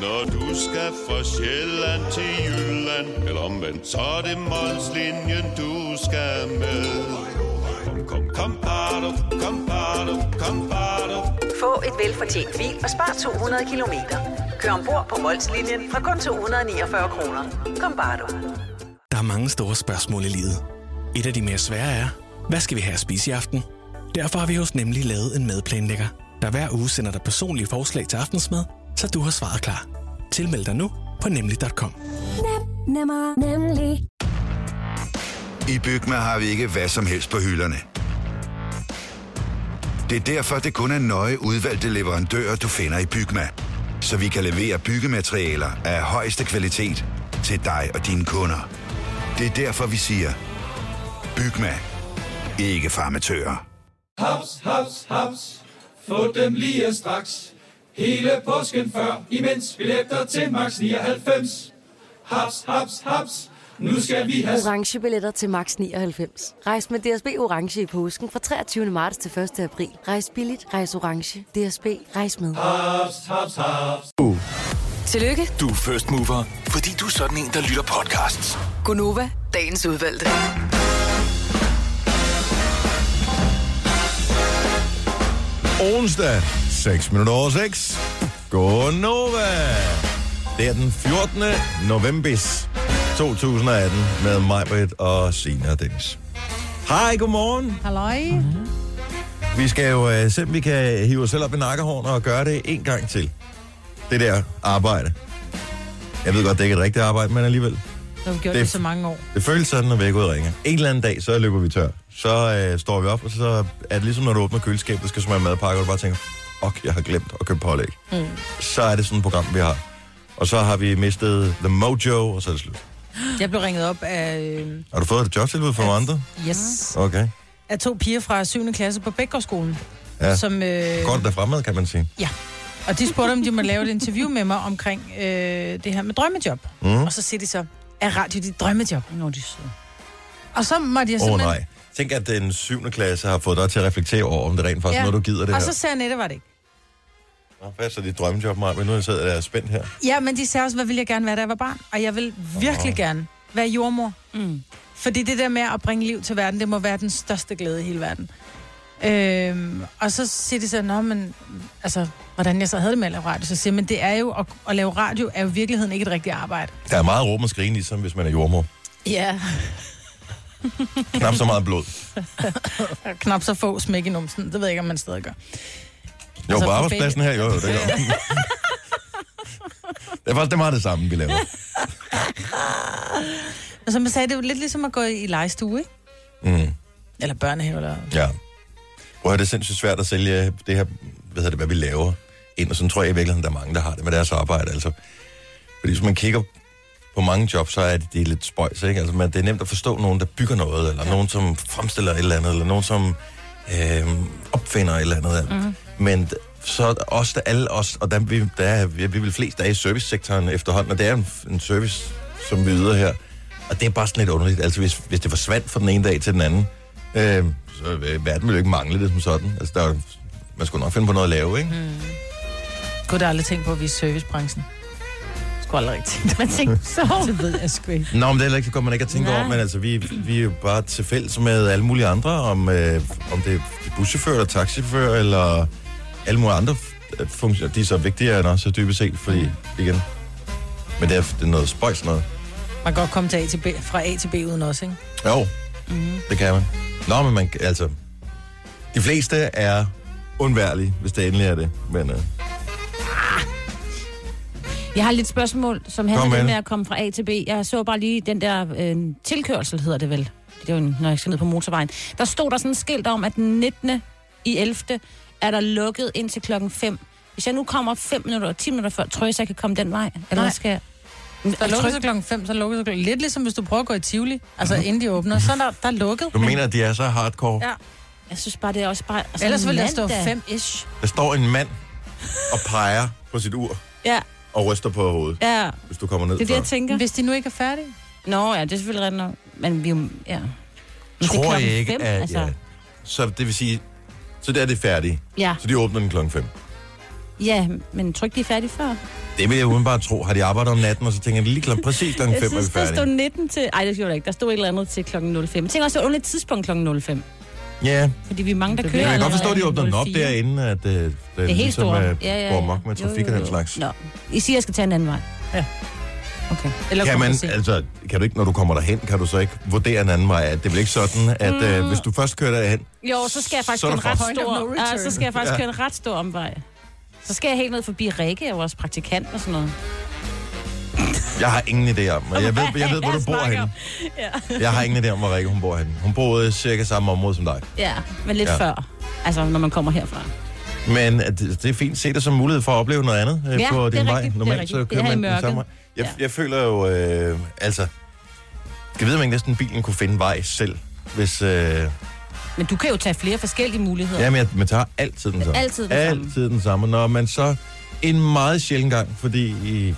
Når du skal fra Sjælland til Jylland Eller omvendt, så er det Molslinjen, du skal med Kom, kom, kom, bado, kom, bado, kom, bado. Få et velfortjent bil og spar 200 kilometer. Kør ombord på Molslinjen fra kun 249 kroner. Kom bare du. Der er mange store spørgsmål i livet. Et af de mere svære er, hvad skal vi have at spise i aften? Derfor har vi hos Nemlig lavet en madplanlægger, der hver uge sender dig personlige forslag til aftensmad, så du har svaret klar. Tilmeld dig nu på nemlig.com. Nemmer, nemlig. I Bygma har vi ikke hvad som helst på hylderne. Det er derfor, det kun er nøje udvalgte leverandører, du finder i Bygma. Så vi kan levere byggematerialer af højeste kvalitet til dig og dine kunder. Det er derfor, vi siger, Bygma. Ikke farmatører. Haps, haps, haps. Få dem lige straks. Hele påsken før, imens billetter til max 99. Haps, haps, haps. Nu skal vi have... Orange billetter til max 99. Rejs med DSB Orange i påsken fra 23. marts til 1. april. Rejs billigt, rejs orange. DSB, rejs med. Haps, haps, haps. Tillykke, Du er first mover, fordi du er sådan en, der lytter podcasts. Gunova, dagens udvalgte. Onsdag, 6 minutter over 6. Godnova. Det er den 14. november 2018 med mig, Britt og Sina og Dennis. Hej, godmorgen. Halløj. Vi skal jo uh, se, om vi kan hive os selv op i nakkehårene og gøre det en gang til. Det der arbejde. Jeg ved godt, det er ikke et rigtigt arbejde, men alligevel. Har vi gjort Det- det, så mange år. Det føles sådan, når væk ud ringer. En eller anden dag, så løber vi tør. Så øh, står vi op, og så er det ligesom, når du åbner køleskabet, skal smage madpakke, og du bare tænker, ok, jeg har glemt at købe pålæg. Mm. Så er det sådan et program, vi har. Og så har vi mistet The Mojo, og så er det slut. Jeg blev ringet op af, øh, Har du fået et jobtilbud fra nogle andre? yes, Okay. af to piger fra 7. klasse på Bækgårdsskolen. Ja. Som, øh, Godt der fremad, kan man sige. Ja. Og de spurgte, om de må lave et interview med mig omkring øh, det her med drømmejob. Mm. Og så siger de så, er radio dit drømmejob? Nå, de så. Og så måtte jeg Åh oh, simpelthen... nej. Tænk, at den 7. klasse har fået dig til at reflektere over, om det rent faktisk Ja. noget, du gider det og her. så sagde det var det ikke. Hvad er så dit drømmejob, Maja? Men nu er jeg sidder der spændt her. Ja, men de sagde også, hvad ville jeg gerne være, da jeg var barn? Og jeg vil virkelig Åh. gerne være jordmor. Mm. Fordi det der med at bringe liv til verden, det må være den største glæde i hele verden. Øhm, og så siger de så, Nå, men, altså, hvordan jeg så havde det med at lave radio. Så siger jeg, men det er jo, at, at lave radio er jo i virkeligheden ikke et rigtigt arbejde. Der er meget råb og skrigen, ligesom hvis man er jordmor. Ja. Knap så meget blod. Knap så få smæk i numsen. Det ved jeg ikke, om man stadig gør. Jo, Altså, på arbejdspladsen her, jo, jo, det gør det. Er faktisk det meget det samme, vi laver. Og som jeg sagde, det er jo lidt ligesom at gå i legestue, ikke? Mm. Eller børnehave, eller... Ja. Høre, det er sindssygt svært at sælge det her, hvad hedder det, hvad vi laver ind, og sådan tror jeg i virkeligheden, der er mange, der har det med deres arbejde. Altså, fordi hvis man kigger på mange jobs, så er det, det er lidt spøjs, ikke? Altså, man, det er nemt at forstå nogen, der bygger noget, eller ja. nogen, som fremstiller et eller andet, eller nogen, som øh, opfinder et eller andet. Mm. Men så os, der alle os, og der, vi, der er, vi er vel flest, der er i servicesektoren efterhånden, og det er en, en service, som vi yder her. Og det er bare sådan lidt underligt. Altså, hvis, hvis det forsvandt fra den ene dag til den anden, øh, så øh, verden ville jo ikke mangle det som sådan. Altså, der, er man skulle nok finde på noget at lave, ikke? Mm. Kunne da aldrig tænke på, at vi er servicebranchen. Skulle aldrig rigtig tænke Man tænkte så. Det ved jeg sgu ikke. Nå, men det er heller ikke så godt, man ikke har tænkt Nej. over, men altså, vi, vi er jo bare til fælles med alle mulige andre, om, øh, om det er buschauffører eller taxichauffører, eller alle mulige andre øh, funktioner. De er så vigtigere end os, så dybest set, fordi, igen, men det er, det er noget spøjs noget. Man kan godt komme til A til B, fra A til B uden os, ikke? Jo, mm. det kan man. Nå, men man, altså, de fleste er undværlige, hvis det endelig er det, men øh, Jeg har lidt spørgsmål, som handler med lidt med at komme fra A til B. Jeg så bare lige den der øh, tilkørsel, hedder det vel. Det er jo, når jeg skal ned på motorvejen. Der stod der sådan et skilt om, at den 19. i 11. er der lukket ind til klokken 5. Hvis jeg nu kommer 5 minutter og 10 minutter før, tror jeg, så jeg kan komme den vej? Eller Nej. skal jeg... Der lukker så klokken 5, så lukker så klokken... Lidt ligesom hvis du prøver at gå i Tivoli, altså inden de åbner, så er der, der er lukket. du mener, at de er så hardcore? Ja. Jeg synes bare, det er også bare... Altså, Ellers vil der stå mandag. 5-ish. Der står en mand og peger på sit ur Ja, og ryster på hovedet, ja. hvis du kommer ned Det er det, før. jeg tænker. Hvis de nu ikke er færdige. Nå, ja, det er selvfølgelig ret nok. Men vi er jo... Ja. Men det er tror jeg ikke, fem, at... altså. Ja. Så det vil sige, så der er det færdigt. Ja. Så de åbner den klokken 5. Ja, men tryk de er færdige før. Det vil jeg udenbart tro. Har de arbejdet om natten, og så tænker jeg lige klokken, præcis klokken 5 Jeg er vi synes, der stod færdige. 19 til... Ej, det gjorde der ikke. Der stod et eller andet til klokken 05. Jeg tænker også, det var et tidspunkt klokken 05. Ja, Fordi vi er mange, der kører jeg kan godt forstå, at de åbner den op 04. derinde, at øh, det, Det er helt ligesom, stort. øh, Ja, ja, går ja. mok med Jo, trafik og jo, den jo. slags. Nå, I siger, at jeg skal tage en anden vej. Ja. Okay. Eller Kan man, altså, kan du ikke, når du kommer derhen, kan du så ikke vurdere en anden vej? At det er vel ikke sådan, at øh, Mm. hvis du først kører derhen, Jo, så skal jeg faktisk Så køre en ret stor... no Ja, så skal jeg faktisk Ja. køre en ret stor omvej. Så skal jeg helt ned forbi Rikke, og vores praktikant og sådan noget. Jeg har ingen idé om, og jeg ved, jeg ved hvor du bor henne. Ja. Jeg har ingen idé om, hvor Rikke hun bor henne. Hun boede cirka samme område som dig. ja, men lidt Ja. før. Altså, når man kommer herfra. Men at det, det er fint. Se det som mulighed for at opleve noget andet øh, Ja, på det er din vej. rigtigt, er Normalt så kører er man den samme vej. Jeg, Ja. jeg føler jo, øh, altså... Jeg ved, ikke næsten bilen kunne finde vej selv, hvis... Øh, Men du kan jo tage flere forskellige muligheder. ja, men jeg, man tager altid den samme. Altid den samme. Altid den samme. Når man så en meget sjælden gang, fordi... I,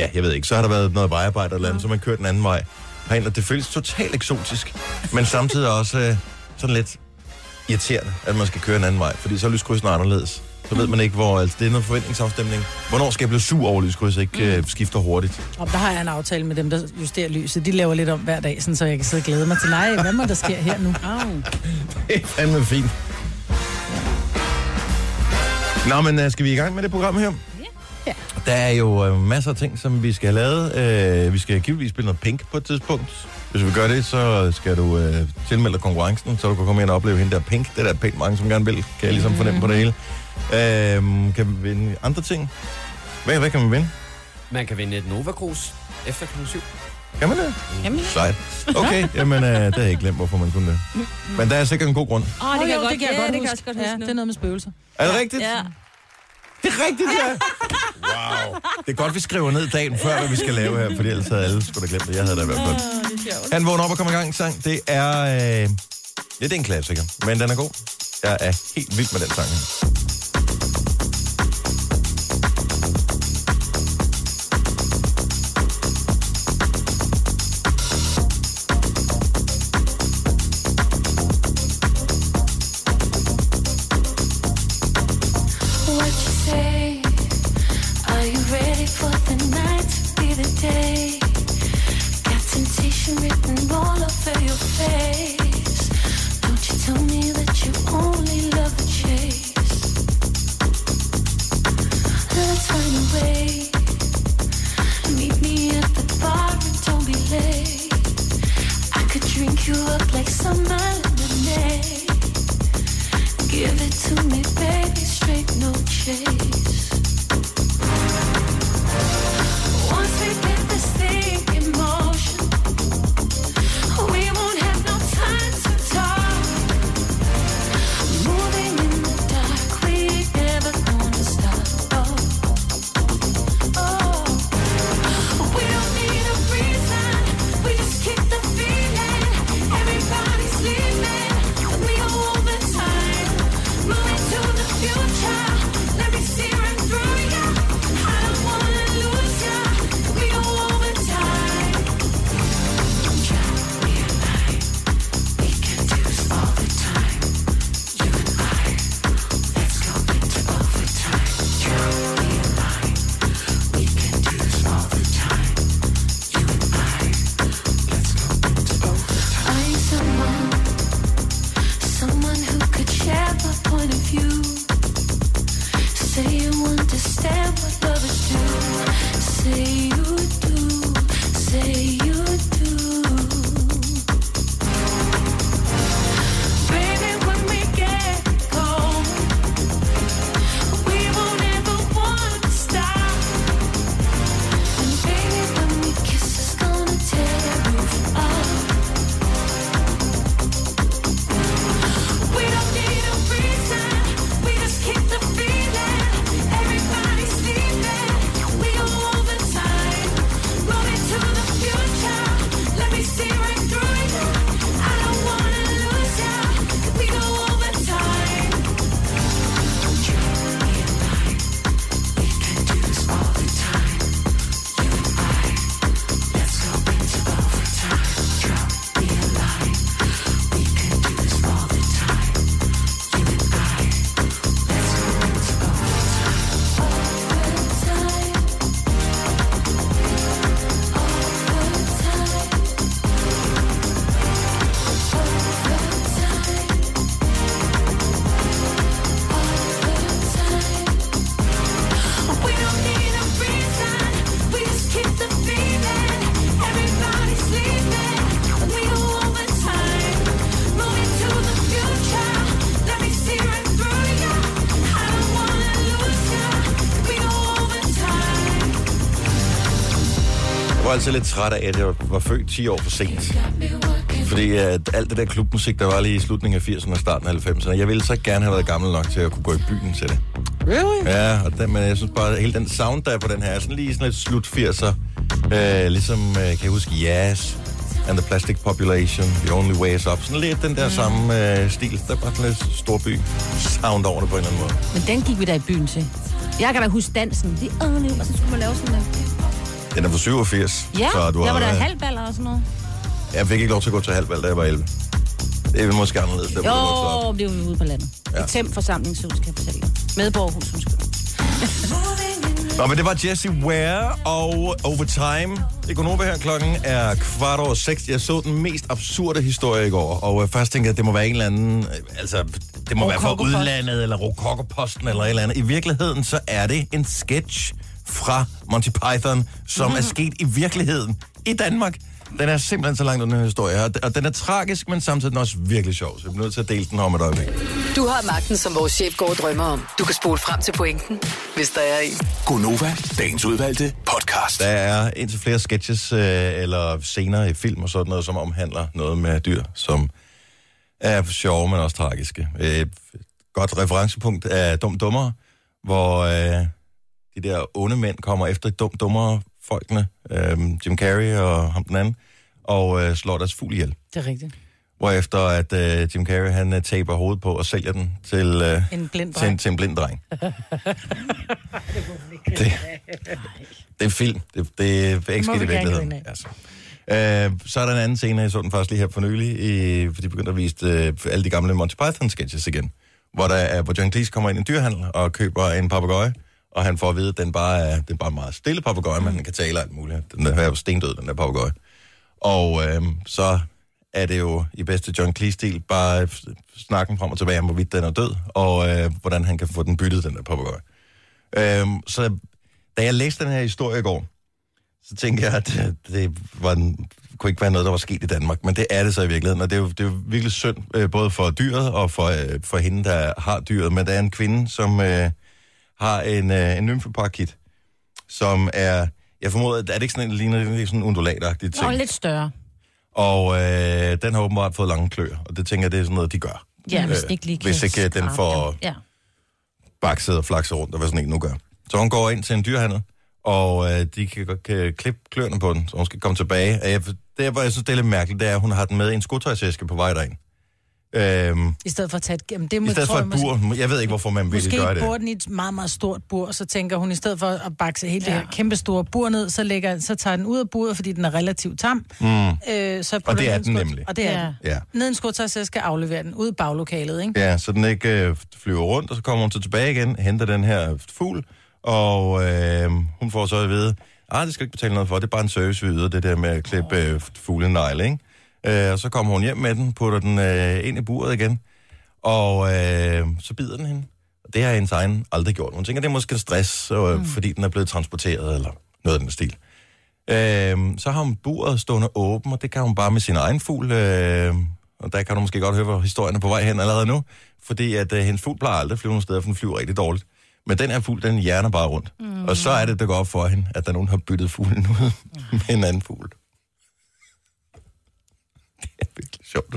ja, jeg ved ikke, så har der været noget vejarbejde eller andet, så man kørt den anden vej herind, og det føles totalt eksotisk, men samtidig også øh, sådan lidt irriterende, at man skal køre en anden vej, fordi så er lyskrydsen anderledes. Så ved man ikke, hvor... Altså, det er noget forventningsafstemning. Hvornår skal jeg blive sur over, at lyskrydset ikke øh, skifter hurtigt? Og der har jeg en aftale med dem, der justerer lyset. De laver lidt om hver dag, sådan, så jeg kan sidde og glæde mig til, nej, hvad må der sker her nu? Oh. Det er fandme fint. Nå, men uh, skal vi i gang med det program her? Ja. Der er jo uh, masser af ting, som vi skal have lavet. Uh, vi skal givetvis spille noget pink på et tidspunkt. Hvis vi gør det, så skal du uh, tilmelde dig konkurrencen, så du kan komme ind og opleve hende der pink. Det er der pænt mange, som gerne vil, kan jeg ligesom fornemme på det hele. Uh, kan vi vinde andre ting? Hvad, hvad kan man vinde? Man kan vinde et Nova Cruz efter kl. 7. Kan man det? Jamen, Sejt. Okay, jamen uh, det har jeg ikke glemt, hvorfor man kunne det. Men der er sikkert en god grund. Åh, oh, det, kan jo, jeg godt, det kan jeg ja, godt det kan jeg huske. også godt ja, det er noget med spøgelser. Er det rigtigt? Ja. Det er rigtigt, ja. Wow. Det er godt, vi skriver ned dagen før, hvad vi skal lave her, for ellers havde alle skulle da glemt det. Jeg havde da i hvert fald. Han vågner op og kommer i gang i sang. Det er... Øh, ja, det er en klassiker, men den er god. Jeg er helt vild med den sang her. Altid lidt træt af, at jeg var født 10 år for sent. Fordi at alt det der klubmusik, der var lige i slutningen af 80'erne og starten af 90'erne, jeg ville så gerne have været gammel nok til at kunne gå i byen til det. Really? Ja, og den, men jeg synes bare, at hele den sound, der er på den her, er sådan lige sådan et slut 80'er. Øh, ligesom, øh, kan jeg huske, Yes and the Plastic Population, The Only Way is Up. Sådan lidt den der mm. samme øh, stil. Der er bare sådan lidt storby sound over det på en eller anden måde. Men den gik vi da i byen til. Jeg kan da huske dansen. The only... Og så skulle man lave sådan der. Den er fra 87. Ja, så du der har, var der øh, halvballer og sådan noget. Jeg fik ikke lov til at gå til halvvalg, da jeg var 11. Det er måske anderledes, der. Jo, det var vi ude på landet. Ja. Et tem forsamlingshus, kan jeg fortælle dig. Medborgerhus, undskyld. Nå, men det var Jesse Ware og Overtime. Ekonova her klokken er kvart over seks. Jeg så den mest absurde historie i går, og øh, først tænkte jeg, at det må være en eller anden... øh, Altså, det må være fra udlandet, eller Rokokoposten, eller et eller andet. I virkeligheden, så er det en sketch fra Monty Python, som er sket i virkeligheden i Danmark. Den er simpelthen så langt under den her historie, og- og den er tragisk, men samtidig også virkelig sjov, så jeg bliver nødt til at dele den om et øjeblik. Du har magten, som vores chef går og drømmer om. Du kan spole frem til pointen, hvis der er en. Gonova, dagens udvalgte podcast. Der er indtil flere sketches øh, eller scener i film og sådan noget, som omhandler noget med dyr, som er sjove, men også tragiske. Et godt referencepunkt er Dum Dummer, hvor øh, de der onde mænd kommer efter Dum Dummer folkene, øh, Jim Carrey og ham den anden, og øh, slår deres fugl ihjel. Det er rigtigt. Hvorefter at øh, Jim Carrey han øh, taber hovedet på og sælger den til, øh, En blind til, en, til en blind dreng. det, det er film. Det, det er ikke sket i virkeligheden. Altså. Øh, så er der en anden scene, jeg så den faktisk lige her for nylig, i, for de begyndte at vise øh, alle de gamle Monty Python sketches igen. Hvor, der er, hvor John Cleese kommer ind i en dyrhandel og køber en papegøje, og han får at vide, at den bare er, den er bare en meget stille papegøje, men den kan tale alt muligt. Den der er jo stendød, den der papegøje. Og øh, så er det jo i bedste John Cleese-stil bare snakken frem og tilbage om, hvorvidt den er død, og øh, hvordan han kan få den byttet, den der papegøje. Øh, så da jeg læste den her historie i går, så tænkte jeg, at det, det var en, kunne ikke være noget, der var sket i Danmark, men det er det så i virkeligheden, og det er jo, det er jo virkelig synd, øh, både for dyret og for, øh, for hende, der har dyret, men der er en kvinde, som øh, har en, øh, en nymfeparakit, som er, jeg formoder, at er det ikke sådan en, ligner det ikke sådan en undulatagtig ting? Og lidt større. Og øh, den har åbenbart fået lange kløer, og det tænker jeg, det er sådan noget, de gør. Ja, hvis den ikke lige kan Hvis ikke øh, den får. Ja. bakset og flakset rundt, og hvad sådan en nu gør. Så hun går ind til en dyrhandel, og øh, de kan, kan klippe kløerne på den, så hun skal komme tilbage. Og jeg, det, hvor jeg synes, det er lidt mærkeligt, det er, at hun har den med i en skotøjsæske på vej derind. Øhm, I stedet for at tage et... Jamen, det må, I stedet for jeg, et måske- bur. Jeg ved ikke, hvorfor man vil Måske gøre det. bor den i et meget, meget stort bur, og så tænker hun, i stedet for at bakse hele ja. det her kæmpe store bur ned, så, lægger, så tager den ud af buret, fordi den er relativt tam. Mm. Øh, så Og det er den skot- nemlig. Og det er Ja. den. Ja. Ned i en skotøj, skal aflevere den ud i baglokalet, ikke? Ja, så den ikke øh, flyver rundt, og så kommer hun så tilbage igen, henter den her fugl, og øh, hun får så at vide, ah, det skal ikke betale noget for, det er bare en service, vi yder, det der med at klippe øh, fuglenegle, ikke? Øh, og så kommer hun hjem med den, putter den øh, ind i buret igen, og øh, så bider den hende. Og det har hendes egen aldrig gjort. Hun tænker, det er måske stress, øh, mm. fordi den er blevet transporteret, eller noget af den stil. Øh, så har hun buret stående åben, og det kan hun bare med sin egen fugl. Øh, og der kan du måske godt høre, hvor historien er på vej hen allerede nu. Fordi at øh, hendes fugl plejer aldrig at flyve nogen steder, for den flyver rigtig dårligt. Men den her fugl, den hjerner bare rundt. Mm. Og så er det, der går op for hende, at der er nogen, der har byttet fuglen ud med en anden fugl. Det er virkelig sjovt.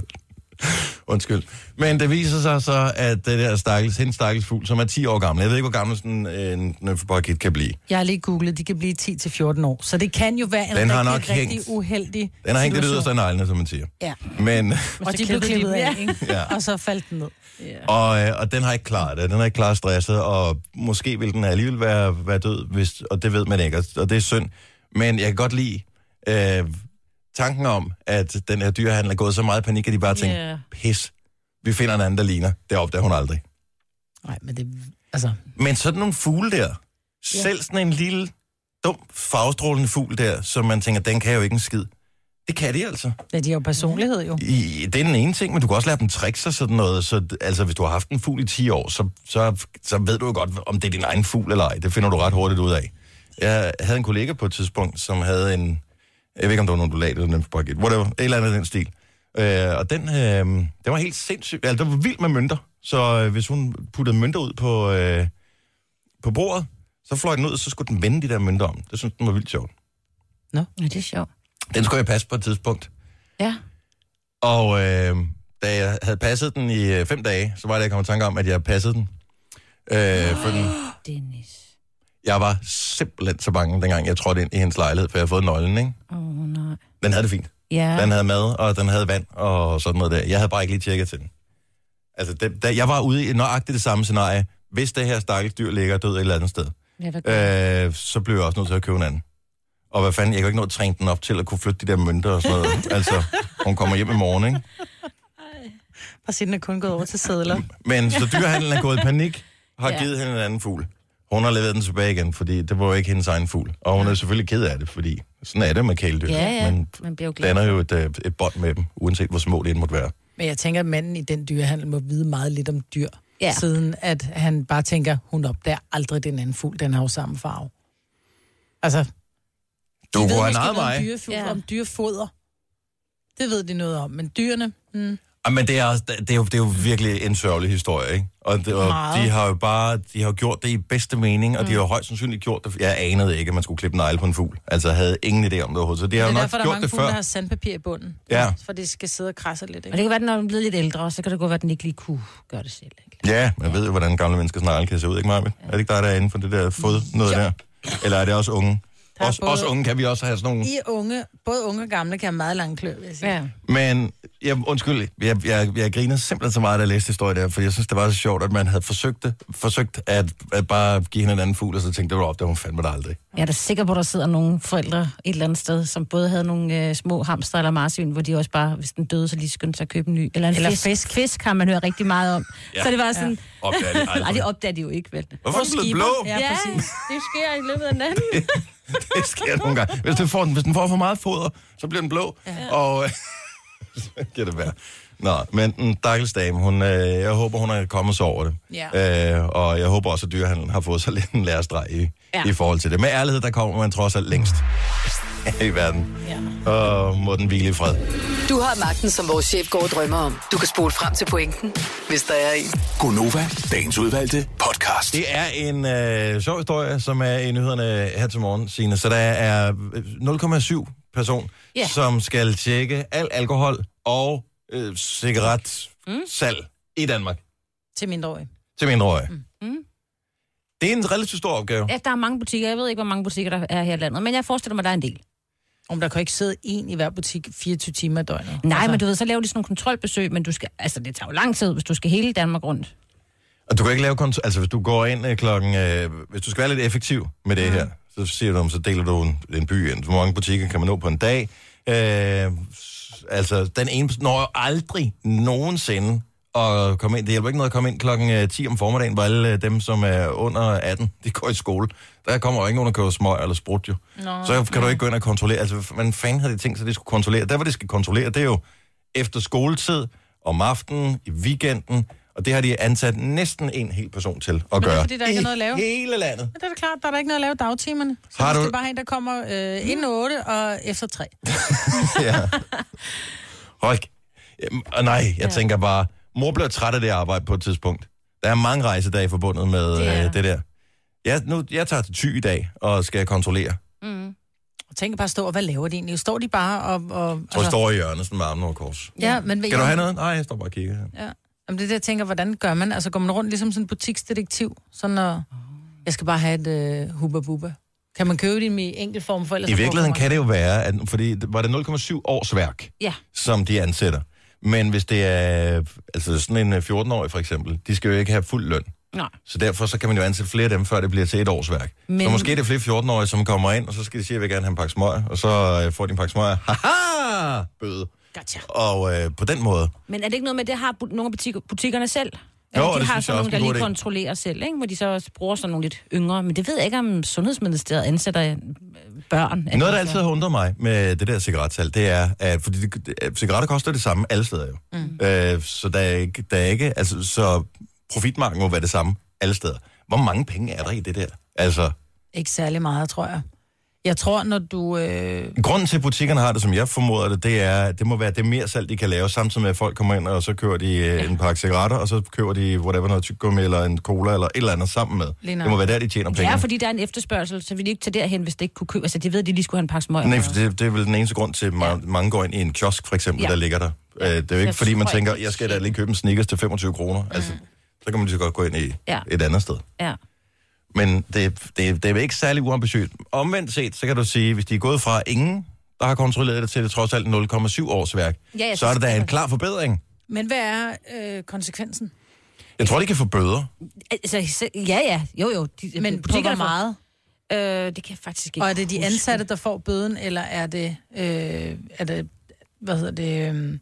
Undskyld. Men det viser sig så, at det der stakkels, hendes stakkels fugl, som er 10 år gammel, jeg ved ikke, hvor gammel sådan en nymfeparakit kan blive. Jeg har lige googlet, de kan blive 10-14 år. Så det kan jo være en Den har rigtig, nok rigtig hængt- uheldig Den har hængt det yderste af neglene, som man siger. Ja. Men, Og de blev klippet af, ikke? Ja. Og så faldt den ned. og, øh, og den har ikke klaret det. Den har ikke klaret stresset, og måske vil den alligevel være, være død, hvis, og det ved man ikke, og- og det er synd. Men jeg kan godt lide øh, tanken om, at den her dyrehandel er gået så meget i panik, at de bare tænker, Ja. pis, vi finder en anden, der ligner. Det opdager hun aldrig. Nej, men det... Altså... Men sådan nogle fugle der, selv sådan en lille, dum, farvestrålende fugl der, som man tænker, den kan jo ikke en skid. Det kan de altså. Ja, de har jo personlighed jo. I, det er den ene ting, men du kan også lære dem tricks og sådan noget. Så, altså, hvis du har haft en fugl i 10 år, så, så, så ved du jo godt, om det er din egen fugl eller ej. Det finder du ret hurtigt ud af. Jeg havde en kollega på et tidspunkt, som havde en... Jeg ved ikke, om det var en ondulat eller en nymfeparakit. Whatever. Et eller andet af den stil. Øh, og den, øh, den var helt sindssygt... Altså, den var vild med mønter. Så øh, hvis hun puttede mønter ud på, øh, på bordet, så fløj den ud, og så skulle den vende de der mønter om. Det synes den var vildt sjovt. Nå. Ja, det er sjovt. Den skulle jeg passe på et tidspunkt. Ja. Og øh, da jeg havde passet den i øh, fem dage, så var det, jeg kom i tanke om, at jeg passede den. Øh, for den. Dennis. Jeg var simpelthen så bange, dengang jeg trådte ind i hendes lejlighed, for jeg havde fået nøglen, ikke? Åh, oh, nej. Den havde det fint. Ja. Den havde mad, og den havde vand, og sådan noget der. Jeg havde bare ikke lige tjekket til den. Altså, det, da, jeg var ude i nøjagtigt det samme scenarie. Hvis det her stakkels dyr ligger død et eller andet sted, Ja, øh, så blev jeg også nødt til at købe en anden. Og hvad fanden, jeg kan ikke nå at træne den op til at kunne flytte de der mønter og sådan noget. altså, hun kommer hjem i morgen, ikke? Bare sige, den er kun gået over til sædler. Men så dyrehandlen er gået i panik, har ja. givet hende en anden fugl. Hun har leveret den tilbage igen, fordi det var jo ikke hendes egen fugl. Og hun er selvfølgelig ked af det, fordi sådan er det med kæledyr. Ja, ja. Men Man bliver jo glad. danner jo et, øh, et bånd med dem, uanset hvor små det end måtte være. Men jeg tænker, at manden i den dyrehandel må vide meget lidt om dyr. Ja. Siden at han bare tænker, hun opdager aldrig den anden fugl, den har jo samme farve. Altså, Du de ved måske noget om, dyrefugl, ja. om dyrefoder. Det ved de noget om, men dyrene... Mm. Ah, Men det er, det, er jo, det er jo virkelig en sørgelig historie, ikke? Og, det, og de har jo bare de har jo gjort det i bedste mening, og mm. de har jo højst sandsynligt gjort det. Jeg anede ikke, at man skulle klippe en negle på en fugl. Altså, jeg havde ingen idé om det overhovedet. Så de har Det jo er nok derfor, der er gjort mange det fugle, før. der har sandpapir i bunden. Ja. For det skal sidde og krasse lidt, Og det ikke? kan være, at når den er blevet lidt ældre, så kan det godt være, at den ikke lige kunne gøre det selv. Ikke? Ja, man ved jo, hvordan gamle mennesker snart kan se ud, ikke Marvind? Er det ikke dig, der er inde for det der fod noget der? Eller er det også unge? Der er Også, både- også unge kan vi også have sådan nogle... I unge, både unge og gamle kan have meget lange klør, vil jeg sige. Ja. Men jeg, undskyld, jeg, jeg, jeg griner simpelthen så meget, da jeg læste historien der, for jeg synes, det var så sjovt, at man havde forsøgt, det, forsøgt at, at bare give hende en anden fugl, og så tænkte jeg, det var op, det var hun fandme da aldrig. Jeg er da sikker på, at der sidder nogle forældre et eller andet sted, som både havde nogle øh, små hamster eller marsvin, hvor de også bare, hvis den døde, så lige skyndte sig at købe en ny. Eller en Eller fisk. fisk. Fisk har man hørt rigtig meget om. Ja. Ja. Så det var sådan... Ja. Opdager de. Nej, det opdager de jo ikke, vel? Hvorfor er den blå? Ja, ja, præcis. det sker i løbet af natten. Det sker nogle gange. Hvis, det får, hvis den får for meget foder, så bliver den blå, ja. og så kan det være. Nå, men den stakkels dame, hun, øh, jeg håber, hun er kommet sig over det. Ja. Øh, og jeg håber også, at dyrehandlen har fået sig lidt en lærestreg i, ja. i forhold til det. Med ærlighed, der kommer man trods alt længst i verden. Ja. Og må den hvile i fred. Du har magten, som vores chef går og drømmer om. Du kan spole frem til pointen, hvis der er en. Gonova, dagens udvalgte podcast. Det er en øh, sjov historie, som er i nyhederne her til morgen, Signe. Så der er øh, 0,7 person, Ja. yeah. som skal tjekke al alkohol og øh, cigaretsalg mm. i Danmark Til mindreårige. til mindreårige. Mm. Det er en relativt stor opgave. Ja, der er mange butikker. Jeg ved ikke, hvor mange butikker der er her i landet, men jeg forestiller mig, der er en del. Om der kan ikke sidde en i hver butik 24 timer i døgnet. Nej, altså... men du ved, så laver de sådan nogle kontrolbesøg, men du skal, altså, det tager jo lang tid, hvis du skal hele Danmark rundt. Og du kan ikke lave kont- altså hvis du går ind øh, klokken, øh, hvis du skal være lidt effektiv med det her, så siger du, om, så deler du en, en by ind. Hvor mange butikker kan man nå på en dag? Øh, altså, den ene når jo aldrig nogensinde at komme ind. Det hjælper ikke noget at komme ind klokken øh, 10 om formiddagen, hvor alle øh, dem, som er under 18, de går i skole. Der kommer jo ikke nogen, der køber smøg eller sprut jo. Nå, så kan du ikke gå ind og kontrollere. Altså, hvad fanden har de tænkt sig, de skulle kontrollere? Der, hvor de skal kontrollere, det er jo efter skoletid, om aftenen, i weekenden, og det har de ansat næsten en hel person til at Men det er gøre. fordi, der ikke er noget at lave. hele landet. Men det er da klart, der er der ikke noget at lave dagtimerne. Så Har du- er bare en, der kommer øh, inden 8 og efter 3. ja. Hold. Jamen, nej, jeg ja. tænker bare, mor bliver træt af det arbejde på et tidspunkt. Der er mange rejsedage forbundet med Det er øh, det der. Jeg, nu, jeg tager til Thy i dag og skal kontrollere. Mm. Og tænk bare stå, og hvad laver de egentlig? Står de bare og... og Og altså... står i hjørnet sådan med armen over kors. Ja, men... Skal du have noget? Nej, jeg står bare og kigger her. Ja. Jamen, det er det, jeg tænker, hvordan gør man? Altså, går man rundt ligesom sådan en butiksdetektiv? Sådan når... Jeg skal bare have et øh, hubba bubba. Kan man købe det i enkelt form for ellers I virkeligheden kan det jo være, at, fordi det- var det 0,7 års værk, Ja. som de ansætter. Men hvis det er altså sådan en øh, 14-årig for eksempel, de skal jo ikke have fuld løn. Nej. Så derfor så kan man jo ansætte flere af dem, før det bliver til et års værk. Men... Så måske er det flere 14-årige, som kommer ind, og så skal de sige, at jeg vil gerne have en pakke smøger, og så øh, får de en pakke smøger. Haha! Bøde. Gotcha. Og øh, på den måde. Men er det ikke noget med, det har bu- nogle af butik- butikkerne selv? Jo, Altså, det de har synes jeg sådan også nogle, er der lige kontrollerer selv, ikke? hvor de så også bruger sådan nogle lidt yngre. Men det ved jeg ikke, om Sundhedsministeriet ansætter øh, børn. Noget, der altid har undret mig med det der cigaretsalg, det er, at fordi det, cigaretter koster det samme alle steder jo. Mm. Øh, så der er, ikke, der er ikke, altså, så profitmarken må være det samme alle steder. Hvor mange penge er der i det der? Altså, Ikke særlig meget, tror jeg. Jeg tror, når du... Øh, Grunden til, at butikkerne har det, som jeg formoder det, det er, det må være det mere salg, de kan lave, samtidig med, at folk kommer ind, og så kører de øh, en pakke cigaretter, og så køber de whatever, noget tyggegummi, eller en cola, eller et eller andet sammen med. Nok. Det må være der, de tjener Det penge. er, fordi der er en efterspørgsel, så vil de ikke tage derhen, hvis det ikke kunne købe. Altså, de ved, at de lige skulle have en pakke smøger. Nej, for det, det er vel den eneste grund til, at ja. mange går ind i en kiosk, for eksempel, Ja. ja. der ligger der. Ja. Det er jo ikke, Jeg fordi man tænker, jeg skal da lige købe en Snickers til 25 kroner. Altså, så kan man lige så godt gå ind i Ja. et andet sted. Ja. Men det, det, det er ikke særlig uambitiøst. Omvendt set, så kan du sige, hvis de er gået fra ingen, der har kontrolleret det, til det trods alt 0,7 års værk, Ja, ja, så er det da en klar forbedring. men hvad er øh, konsekvensen? Jeg tror, de kan få bøder. Altså, ja, ja. Jo, jo. De, Men butikkerne får- meget? Øh, det kan jeg faktisk ikke Og er det de ansatte, der får bøden, eller er det... Øh, er det hvad hedder det... Øh,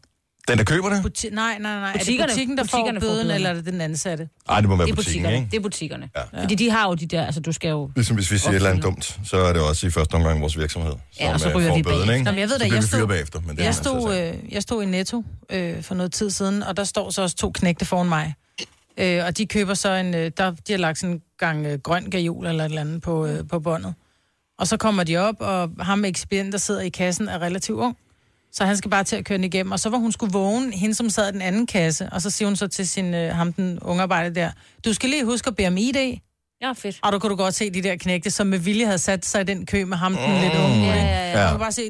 Den, der køber det? buti- nej, nej, nej. Er det Butikkerne- butikken, der butikkerne får får bøden, eller er det den ansatte? Ej, det må være det butikken, butikkerne. ikke? Det er butikkerne. Ja. Fordi de har jo de der, altså du skal jo... Ligesom hvis vi siger et eller andet dumt, så er det også i første omgang vores virksomhed, som Ja, og så øh, ryger får vi bøden, ikke? Nå, men jeg ved så da, bliver jeg vi fyret stod, bagefter. Men det jeg, stod, øh, jeg stod i Netto øh, for noget tid siden, og der står så også to knægte foran mig. Øh, og de køber så en, øh, der, de har lagt sådan en gang øh, grøn gajol eller et eller andet på, øh, på båndet. Og så kommer de op, og ham med ekspedienten, der sidder i kassen, er relativt ung. Så han skal bare til at køre den igennem. Og så var hun skulle vågne, hende som sad i den anden kasse, og så siger hun så til sin, øh, ham den unge arbejder der, du skal lige huske at bede om ID. Ja, fedt. Og du kunne du godt se de der knægte, som med vilje havde sat sig i den kø med ham, den Mm. lidt unge. Ja, ikke? ja, ja. Man kunne bare se,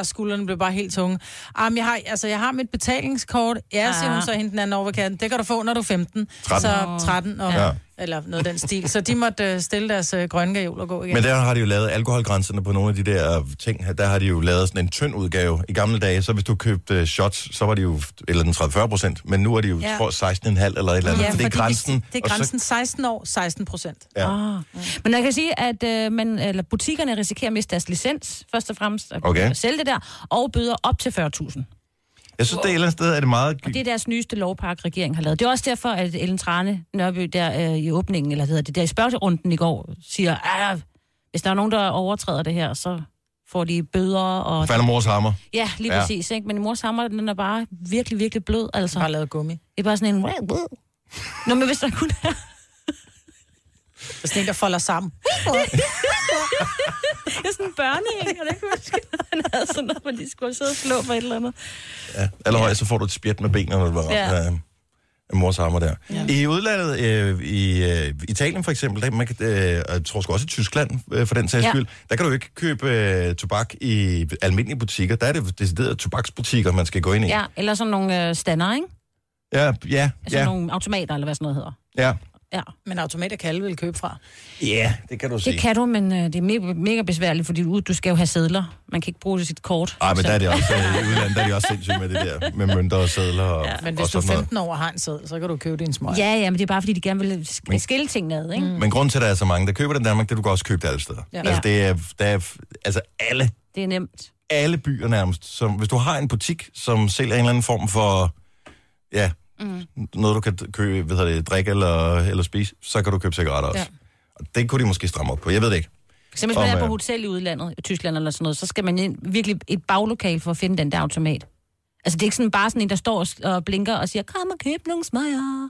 at skuldrene blev bare helt tunge. Ah, men jeg har, altså, jeg har mit betalingskort. Ja, siger hun Ah. så hende den anden over ved kanten. Det kan du få, når du er 15. 13. Så 13, og, Ja. Eller noget af den stil. Så de måtte øh, stille deres øh, grønne gajol og gå igen. Men der har de jo lavet alkoholgrænserne på nogle af de der ting. her. Der har de jo lavet sådan en tynd udgave. I gamle dage, så hvis du købte shots, så var de jo, eller den 30-40 procent, men nu er de jo, Ja. tror, 16,5 eller et eller andet. Ja, for det er grænsen. Det, det er så- grænsen 16 år, 16 procent. Ja. Ah. Men jeg kan sige, at øh, man, eller butikkerne risikerer at miste deres licens, først og fremmest, at Okay. sælge det der, og bøder op til 40.000. Jeg synes, det er et eller andet sted, er det meget... Og det er deres nyeste lovpakke, regeringen har lavet. Det er også derfor, at Ellen Trane Nørby der øh, i åbningen, eller hvad hedder det, der i spørgerunden i går, siger, at hvis der er nogen, der overtræder det her, så får de bøder. Og... Falder mors hammer. Ja, lige Ja. ja. præcis. Ikke? Men mors hammer, den er bare virkelig, virkelig blød. Altså. Bare lavet gummi. Det er bare sådan en... Nå, men hvis der kun er... Det er sådan en, der folder sammen. det er sådan en børnehæng, og det kan jeg huske, han havde sådan noget, hvor de skulle sidde og slå for et eller andet. Ja. Allerhøjst, så får du et spjæt med benene, når du var ramt Ja. af, af mors hammer der. Ja. I udlandet, øh, i øh, Italien for eksempel, der, man kan, øh, jeg tror sgu også i Tyskland øh, for den sags Ja. skyld, der kan du ikke købe øh, tobak i almindelige butikker. Der er det deciderede tobaksbutikker, man skal gå ind i. Ja, eller sådan nogle øh, stander, ikke? ja, ja. Altså ja. nogle automater, eller hvad sådan noget hedder. ja. Ja. Men automater kan alle vil købe fra. Ja, det kan du sige. Det kan du, men øh, det er mega, mega besværligt, fordi du, du skal jo have sædler. Man kan ikke bruge sit kort. Ej, men Så- der er det også, øh, i udlandet der er de også sindssygt med det der, med mønter og sædler og, ja. Men og hvis du er sådan noget. 15 år og har en sæd, så kan du købe din smøg. Ja, ja, men det er bare, fordi de gerne vil sk- skille tingene ad, ikke? Mm. Men grunden til, at der er så mange, der køber det i Danmark, det er, du kan også købe det alle steder. Ja. Altså, det er, der er, altså alle, Det er nemt. alle byer nærmest. Som, hvis du har en butik, som sælger en eller anden form for, ja, Mm. noget du kan købe, hedder det, drikke eller, eller spise, så kan du købe cigaretter også. Ja. Og det kunne de måske stramme op på. Jeg ved det ikke. For eksempel, hvis man er på øh, hotel i udlandet, i Tyskland eller sådan noget, så skal man ind virkelig et baglokal for at finde den der automat. Altså, det er ikke sådan bare sådan en, der står og blinker og siger, kom og køb nogle smøger.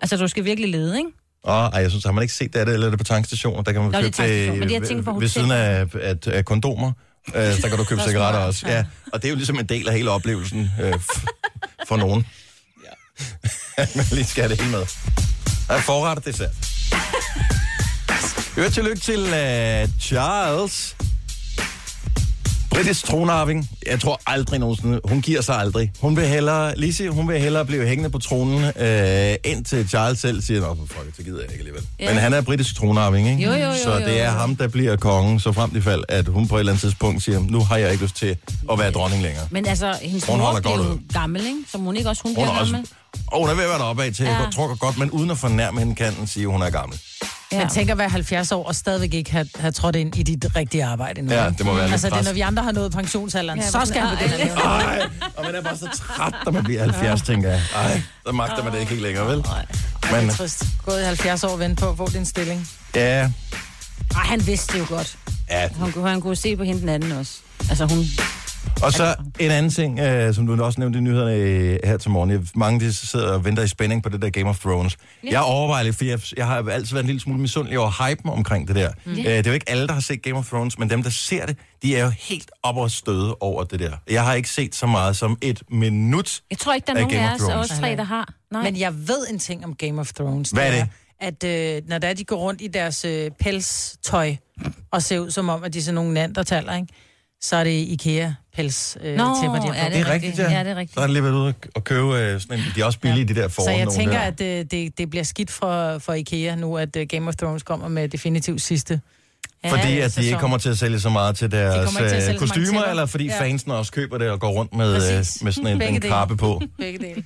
Altså, du skal virkelig lede, ikke? Åh, ej, jeg synes, har man ikke set det, er det, eller er det på tankstationer? Der kan man Nå, det købe tankstationer, men det, jeg tænker på ved siden af, af, af kondomer. Øh, så kan du købe cigaretter også. ja. Og det er jo ligesom en del af hele oplevelsen øh, for nogen. Man lige skal have det hele med. Der er forret og dessert. Hør tillykke til uh, Charles. Britisk tronarving. Jeg tror aldrig nogensinde, hun giver sig aldrig. Hun vil hellere, Lizzie, hun vil hellere blive hængende på tronen, øh, indtil Charles selv siger, nå, for fuck, det gider jeg ikke alligevel. Ja. Men han er britisk tronarving, ikke? Jo, jo, jo, Så det er jo. ham, der bliver kongen, så frem til fald, at hun på et eller andet tidspunkt siger, nu har jeg ikke lyst til at være dronning længere. Men altså, hendes Hun mor bliver godt jo gammel, ikke? Så hun ikke også, hun, Hun bliver er også, gammel. og hun er ved at være deroppe af til, ja. jeg tror godt, men uden at fornærme hende, kan den sige, at hun er gammel. Ja. Men tænk at være 70 år og stadigvæk ikke have, have trådt ind i dit rigtige arbejde nu. Ja, det må være lidt Altså, det er, når vi andre har nået pensionsalderen, Ja, så skal han sådan, begynde at leve. Ej, og man er bare så træt, når man bliver 70, tænker jeg. Ej, så magter man det ikke helt længere, vel? Ej, det er trist. Gået i 70 år og vente på at få din stilling. ja, Ej, han vidste det jo godt. ja, Han kunne, han kunne se på hende den anden også. Altså, hun... Og så en anden ting, øh, som du også nævnte i nyhederne øh, her til morgen. Jeg, mange de sidder og venter i spænding på det der Game of Thrones. Ja. Jeg overvejer lidt, for jeg, jeg har altid været en lille smule misundelig over hypen omkring det der. Mm. Øh, det er jo ikke alle, der har set Game of Thrones, men dem, der ser det, de er jo helt op og støde over det der. Jeg har ikke set så meget som et minut Jeg tror ikke, der er af nogen Game af of os, Thrones. os tre, der har. Nej. Men jeg ved en ting om Game of Thrones. Hvad er At øh, når der er, de går rundt i deres øh, pelstøj og ser ud som om, at de er sådan nogle nandertaler, ikke? Så er det IKEA-pels øh, Nå, tæpper, de har ja, det er rigtigt, ja. Ja, det er rigtigt. Så har jeg lige været ude og købe øh, sådan en, de er også billige, ja. de der Så foran jeg nogle tænker, der. at øh, det, det bliver skidt for, for IKEA nu, at øh, Game of Thrones kommer med definitivt sidste Fordi at de ikke kommer til at sælge så meget til deres ikke til øh, så kostymer, eller fordi Ja. ja. fansen også køber det og går rundt med, øh, Præcis. med sådan en, en kappe på. Begge dele.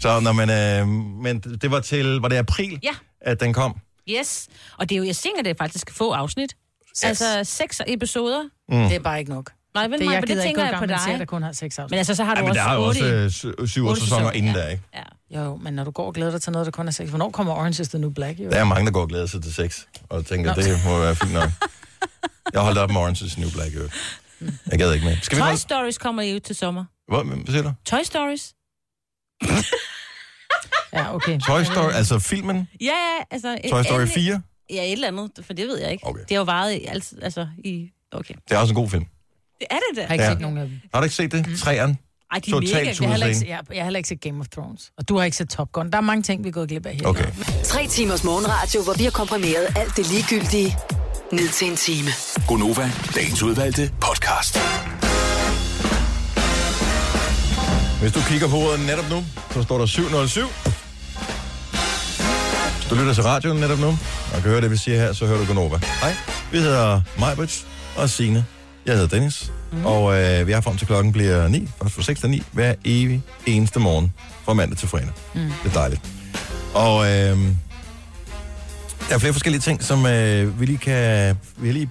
Så når man, øh, men det var til, var det april, Ja. at den kom? Yes. Og det er jo, jeg tænker, det er faktisk få afsnit. Seks. Altså seks episoder. Mm. Det er bare ikke nok. Nej, vel, det, jeg men det tænker gå i jeg på dig. serie, der kun har seks afsnit. Men altså, så har du Ej, men også der er jo også øh, sy- syv sæsoner sæsoner, inden ja. der, ikke? Jo, men når du går og glæder dig til noget, der kun er seks, hvornår kommer Orange is the New Black? Jo? Der er mange, der går og glæder sig til sex, og tænker, Nå. det må være fint nok. Jeg holdt op med Orange is the New Black, jo. Jeg gad ikke mere. Skal vi Toy holde... Stories kommer jo til sommer. Hvad, hvad siger du? Toy Stories? Ja, okay. Toy Story, altså filmen? Ja, ja, altså... Toy Story en- 4? Ja, et eller andet, for det ved jeg ikke. Okay. Det har jo varet i, altså, altså i... Okay. Det er også en god film. Det er det da. Jeg har ikke Ja. set nogen af dem. Har du ikke set det? Træeren? Ej, de er mega- Totalt Jeg har, heller ikke, jeg, jeg har heller ikke set Game of Thrones. Og du har ikke set Top Gun. Der er mange ting, vi er gået glip af her. Okay. Tre timers morgenradio, hvor vi har komprimeret alt det ligegyldige ned til en time. Gonova, dagens udvalgte podcast. Hvis du kigger på ordet netop nu, så står der 707. Hvis du lytter til radioen netop nu, og kan høre det, vi siger her, så hører du Gonova. Hej, vi hedder Majbrits og Signe. Jeg hedder Dennis, mm. og øh, vi er frem til klokken bliver 9, først fra 6 til 9, hver evig eneste morgen, fra mandag til fredag. Mm. Det er dejligt. Og øh, der er flere forskellige ting, som øh, vi lige kan vi lige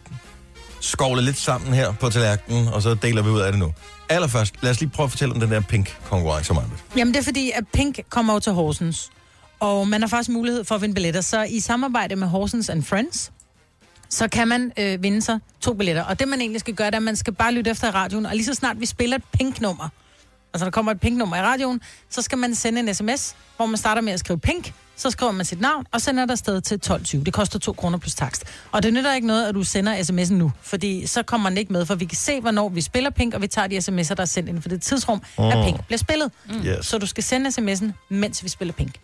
skovle lidt sammen her på tallerkenen, og så deler vi ud af det nu. Allerførst, lad os lige prøve at fortælle om den der pink-konkurrence, Maja. Jamen, det er fordi, at Pink kommer jo til Horsens. Og man har faktisk mulighed for at vinde billetter. Så i samarbejde med Horsens and Friends, så kan man øh, vinde sig to billetter. Og det, man egentlig skal gøre, det er, at man skal bare lytte efter i radioen. Og lige så snart vi spiller et pink-nummer, altså der kommer et pink-nummer i radioen, så skal man sende en sms, hvor man starter med at skrive pink, så skriver man sit navn, og sender det afsted til 12.20. Det koster 2 kroner plus takst. Og det nytter ikke noget, at du sender sms'en nu, fordi så kommer den ikke med, for vi kan se, hvornår vi spiller pink, og vi tager de sms'er, der er sendt inden for det tidsrum, Åh. at pink bliver spillet. Mm. Yes. Så du skal sende sms'en, mens vi spiller pink.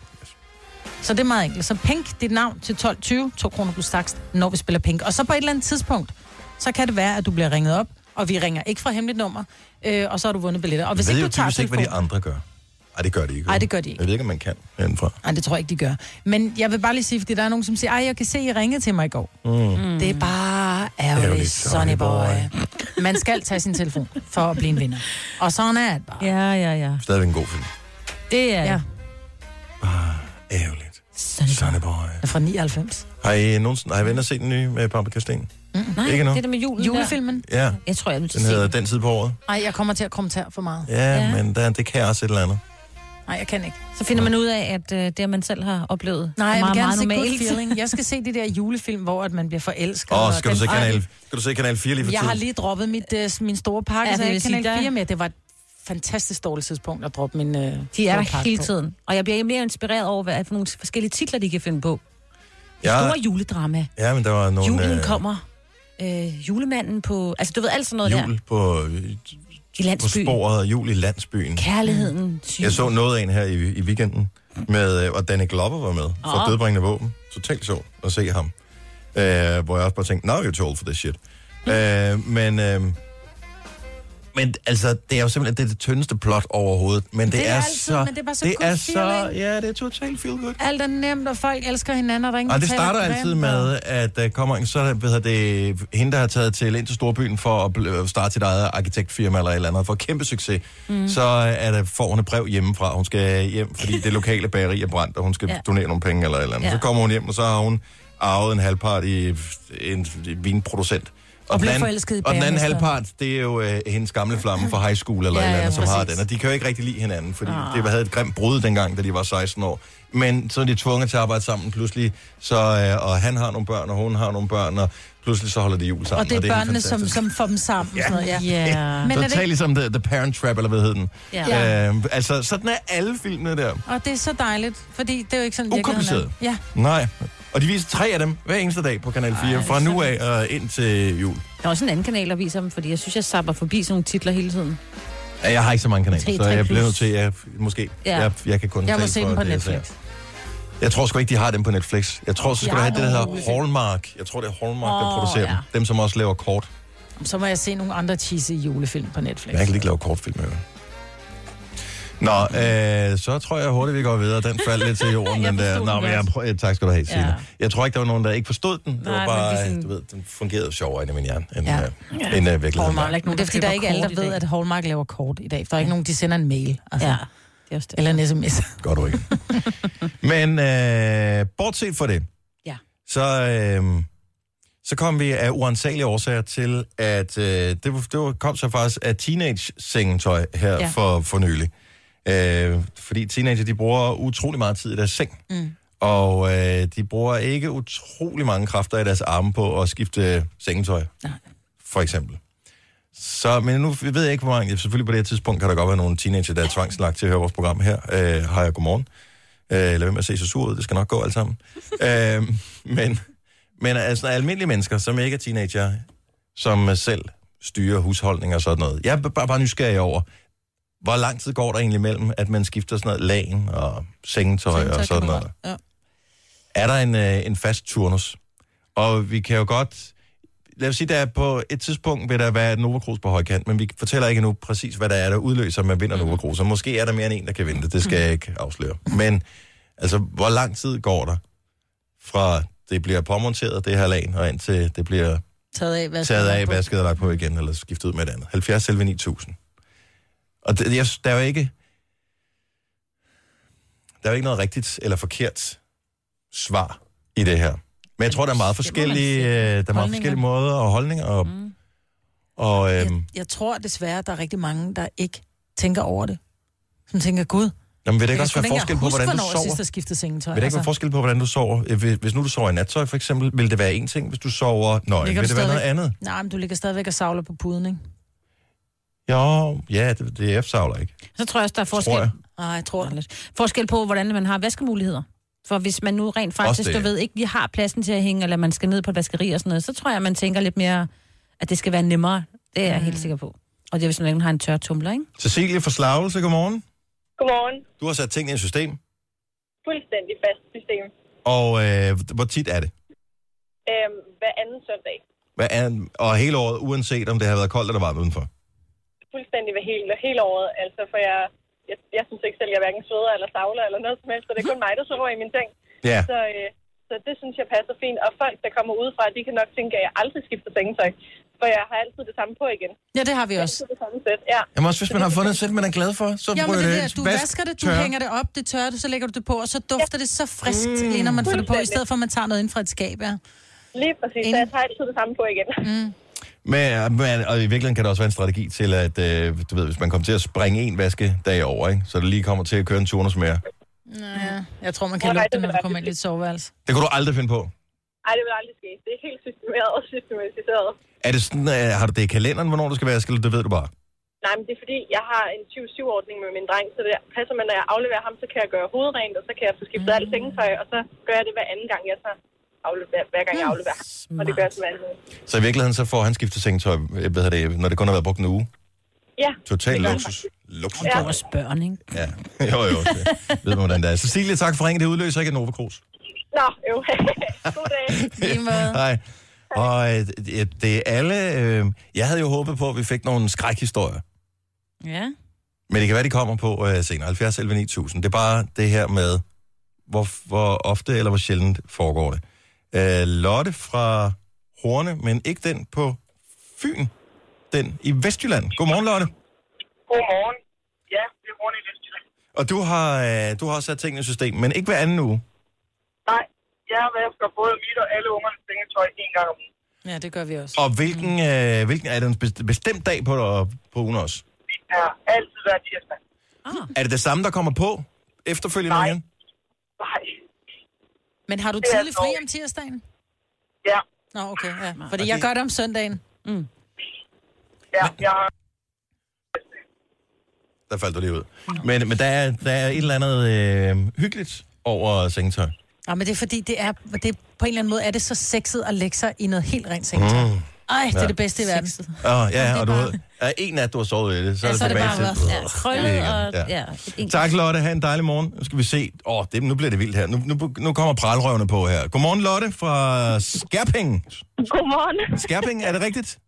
Så det er meget enkelt. Så pink, dit navn til 12.20, 2 kroner plus takst, når vi spiller pink. Og så på et eller andet tidspunkt, så kan det være, at du bliver ringet op, og vi ringer ikke fra hemmeligt nummer, øh, og så har du vundet billetter. Og hvis jeg ikke du tager typisk ikke, hvad de telefonen- andre gør. Nej, det gør de ikke. Ej, det gør de ikke. Jeg ved ikke, om man kan herindefra. Nej, det tror jeg ikke, de gør. Men jeg vil bare lige sige, fordi der er nogen, som siger, ej, jeg kan se, I ringede til mig i går. Mm. Mm. Det er bare ærgerligt, Sonny boy. Man skal tage sin telefon for at blive en vinder. Og sådan er det bare. Ja, ja, ja. Stadigvæk en god film. Det er Ja, Ærgerligt. Sonny Boy. er fra 99. Har I nogensinde, har I vendt og set den nye med Paprika Sten? Mm. Nej, Ikke nu? det er det med julen Julefilmen? Ja, Jeg tror, jeg vil den hedder Den tid på året. Nej, jeg kommer til at kommentere for meget. Ja, Ja. men der, det kan også et eller andet. Nej, jeg kan ikke. Så finder man ud af, at øh, det, man selv har oplevet, Nej, er jeg meget, vil gerne meget normalt. feeling. Jeg skal se de der julefilm, hvor at man bliver forelsket. Åh, og skal, du den- se kanal, skal du se kanal 4 lige for Jeg tiden? har lige droppet mit, uh, min store pakke, Ja, så det jeg kanal der- 4 med. Det var fantastisk dårligt tidspunkt at droppe min uh, De er der hele på. tiden. Og jeg bliver mere inspireret over, hvad for nogle forskellige titler, de kan finde på. Ja. Store juledrama. Ja, men der var nogle... Julen øh, kommer. Øh, julemanden på... Altså, du ved alt sådan noget der. Jul på, øh, I på landsbyen. sporet og jul i landsbyen. Kærligheden. Jeg så noget af en her i, i weekenden, med, øh, og Danny Glover var med, for Åh. dødbringende våben. Totalt sjovt at se ham. Øh, hvor jeg også bare tænkte, now you're too old for this shit. øh, men, øh, men altså, det er jo simpelthen det, er det tyndeste plot overhovedet. Men det, Det er er, altid, så... men det er bare så det er så. Ja, det er totalt feel good. Alt er nemt, og folk elsker hinanden, og der er ingen, Og det starter altid med, at der kommer en, så ved det, hende, der har taget til ind til Storbyen for at bl- starte sit eget arkitektfirma eller et eller andet, for kæmpe succes. Mm. Så er der, får hun et brev hjemmefra. Hun skal hjem, fordi det lokale bageri er brændt, og hun skal Ja. donere nogle penge eller et eller andet. Ja. Så kommer hun hjem, og så har hun arvet en halvpart i en vinproducent. Og bliver den anden- forelsket i Og den anden halvpart, det er jo øh, hendes gamle flamme fra high school eller Ja, ja, et eller ja, andet, som har den. Og de kan jo ikke rigtig lide hinanden, fordi Ah. det havde et grimt brud dengang, da de var 16 år. Men så er de tvunget til at arbejde sammen pludselig, så, øh, og han har nogle børn, og hun har nogle børn, og pludselig så holder de jul sammen. Og det er helt børnene, som, som får dem sammen. Ja. Sådan noget, ja. Ja. Men er det Totalt ikke, ligesom The, the Parent Trap, eller hvad hed den? Ja. Øh, altså, sådan er alle filmene der. og det er så dejligt, fordi det er jo ikke sådan, er. Ukompliceret. Ja. Nej. Og de viser tre af dem hver eneste dag på Kanal 4, fra nu af og ind til jul. Der er også en anden kanal, der viser dem, fordi jeg synes, jeg sapper forbi sådan nogle titler hele tiden. Ja, Jeg har ikke så mange kanaler, Tre- så tre jeg bliver nødt til, at jeg, måske, Ja. jeg, jeg kan kun Jeg må se dem på det. Netflix. Jeg tror sgu ikke, de har dem på Netflix. Jeg tror, så skal De du have det, der hedder. Hallmark. Jeg tror, det er Hallmark, der Åh, producerer ja. dem. Dem, som også laver kort. Så må jeg se nogle andre cheesy julefilm på Netflix. Jeg kan ikke lave kortfilm, jo. Nå, øh, så tror jeg hurtigt, vi går videre. Den faldt lidt til jorden, den der. Nå, men jeg prøver, tak skal du have, Signe. Ja. Jeg tror ikke, der var nogen, der ikke forstod den. Det Nej, var bare, sådan- du ved, den fungerede sjovere ind i min hjerne, end, Ja. ja. øh, end øh, virkeligheden. Hallmark. var. Men det er fordi, der er ikke alle, der ved, at Hallmark laver kort i dag. Der er ikke nogen, de sender en mail. Altså. Ja, det er. Eller en sms. Gør du ikke. Men øh, bortset fra det, Ja. så, øh, så kom vi af uansagelige årsager til, at øh, det, var, det var, kom så faktisk af teenage-sengetøj her Ja. ja. for, for nylig. Øh, fordi teenager, de bruger utrolig meget tid i deres seng. Mm. Og øh, de bruger ikke utrolig mange kræfter i deres arme på at skifte sengetøj. Nej. For eksempel. Så, men nu ved jeg ikke, hvor mange... Selvfølgelig på det her tidspunkt kan der godt være nogle teenager, der er tvangslagt til at høre vores program her. Øh, har jeg godmorgen. Øh, lad være med at se så sur ud, det skal nok gå alt sammen. øh, men, men altså almindelige mennesker, som ikke er teenager, som selv styrer husholdning og sådan noget. Jeg er bare, bare nysgerrig over, hvor lang tid går der egentlig mellem, at man skifter sådan noget lagen og sengetøj og sådan noget. Ja. Er der en, øh, en fast turnus? Og vi kan jo godt... Lad os sige, der er på et tidspunkt vil der være et Nova Cruz på højkant, men vi fortæller ikke nu præcis, hvad der er, der udløser, at man vinder Nova Cruz. Og måske er der mere end en, der kan vinde det. Skal jeg ikke afsløre. Men altså, hvor lang tid går der fra det bliver påmonteret, det her lag, og indtil det bliver Taget af, hvad taget af, vasket og lagt på igen, eller skiftet ud med et andet. 70 selv 9000. Og det, jeg, der er jo ikke... Der er jo ikke noget rigtigt eller forkert svar i det her. Men jeg tror, der er meget forskellige, øh, der er meget forskellige måder og holdninger. Og, mm. og øhm, Jeg tror desværre, der er rigtig mange, der ikke tænker over det. Som tænker, gud, jamen, vil der ikke jeg også være ikke forskel på, hvordan du jeg sidst sover? skiftet sengetøj. Vil der ikke være forskel på, hvordan du sover? Øh, Hvis, nu du sover i nattøj, for eksempel, vil det være en ting. Hvis du sover nøgen, Ligger vil det være noget andet? Nej, men du ligger stadigvæk og savler på puden, ikke? Jo, ja, det, det er F-savler, ikke? Så tror jeg også, der er forskel. Tror jeg. Nej, jeg tror det. Forskel på, hvordan man har vaskemuligheder. For hvis man nu rent faktisk, du ved, ikke lige har pladsen til at hænge, eller man skal ned på et vaskeri og sådan noget, så tror jeg, man tænker lidt mere, at det skal være nemmere. Det er jeg helt sikker på. Og det er, hvis man har en tør tumler, ikke? Cecilie fra Slagelse, godmorgen. Godmorgen. Du har sat tingene i system, Fuldstændig fast system. og øh, hvor tit er det? Øhm, hver anden søndag. Hvad er, og hele året, uanset om det har været koldt eller varmt udenfor? Fuldstændig ved hele, hele året. Altså, for jeg, jeg, jeg synes ikke selv, jeg hverken sveder eller savler eller noget som helst, så det er kun mig, der sover i min seng. Ja. Så, øh, så det synes jeg passer fint. Og folk, der kommer udefra, de kan nok tænke, at jeg aldrig skifter sengetøj. For jeg har altid det samme på igen. Ja, det har vi også. Det samme sæt, ja. Jamen også, hvis man har fundet et sæt, man er glad for, så Ja, det det det, du Vask, vasker det, du tør. hænger det op, det tørrer du, så lægger du det på, og så dufter det så friskt, mm. lige når man får det på, i stedet for at man tager noget ind fra et skab, ja. Lige præcis, så jeg tager altid det samme på igen. Mm. Men, men, og i virkeligheden kan der også være en strategi til, at øh, du ved, hvis man kommer til at springe en vaskedag over, ikke? så det lige kommer til at køre en turnus mere. Ja, jeg tror, man kan lugte det, når man kommer ind i et soveværelse. Det kunne du aldrig finde på. Ej, det vil aldrig ske. Det er helt systemeret og systematiseret. Er det sådan, øh, har du det i kalenderen, hvornår du skal vaske, eller det ved du bare? Nej, men det er fordi, jeg har en 20-7-ordning med min dreng, så det passer med, når jeg afleverer ham, så kan jeg gøre hovedrent, og så kan jeg få skiftet alt sengetøj, og så gør jeg det hver anden gang, jeg så afleverer, hver gang jeg afleverer ham. Og det gør hver anden. Så i virkeligheden, så får han skiftet sengetøj, jeg ved det, når det kun har været brugt en uge. Ja. Total luksus. Luksus. Det er også børn, ikke? Ja, jo jo. Det ved man, hvordan det er. Cecilie, tak for ringen. Det udløser ikke en Nova Cruz. Nå, jo. God dag. Hej. Og øh, det, det er alle... Øh, jeg havde jo håbet på, at vi fik nogle skrækhistorier. Ja. Men det kan være, de kommer på øh, senere. 70 11 9000. Det er bare det her med, hvor, hvor ofte eller hvor sjældent foregår det. Øh, Lotte fra Horne, men ikke den på Fyn. Den i Vestjylland. Godmorgen, Lotte. Godmorgen. Ja, det er Horne i Vestjylland. Og du har, øh, du har også sat tingene i system, men ikke hver anden uge. Nej, jeg vasker både mit og alle ungernes sengetøj en gang om ugen. Ja, det gør vi også. Og hvilken, øh, hvilken er det en best- bestemt dag på, på ugen også? Det er altid hver tirsdag. Er det det samme, der kommer på efterfølgende Nej. igen? Nej. Men har du tidlig fri om tirsdagen? Ja. Nå, okay, ja. Fordi jeg gør det om søndagen. Mm. Ja, jeg har... Der faldt du lige ud. Men, men der, er, der er et eller andet øh, hyggeligt over sengetøj. Ja, men det er fordi, det er, det på en eller anden måde er det så sexet at lægge sig i noget helt rent sengetøj. Mm. Ej, det er Ja. det bedste i verden. Åh, oh, ja, det er og du ved, er en nat, du har sovet i det, så Ja, er det så er det tilbage bare til... ja, krøllet det og- ja, et enkelt- Tak, Lotte. Ha' en dejlig morgen. Nu skal vi se. Åh, oh, det, nu bliver det vildt her. Nu, nu, nu kommer pralrøvene på her. Godmorgen, Lotte fra Skærping. Godmorgen. Skærping, er det rigtigt?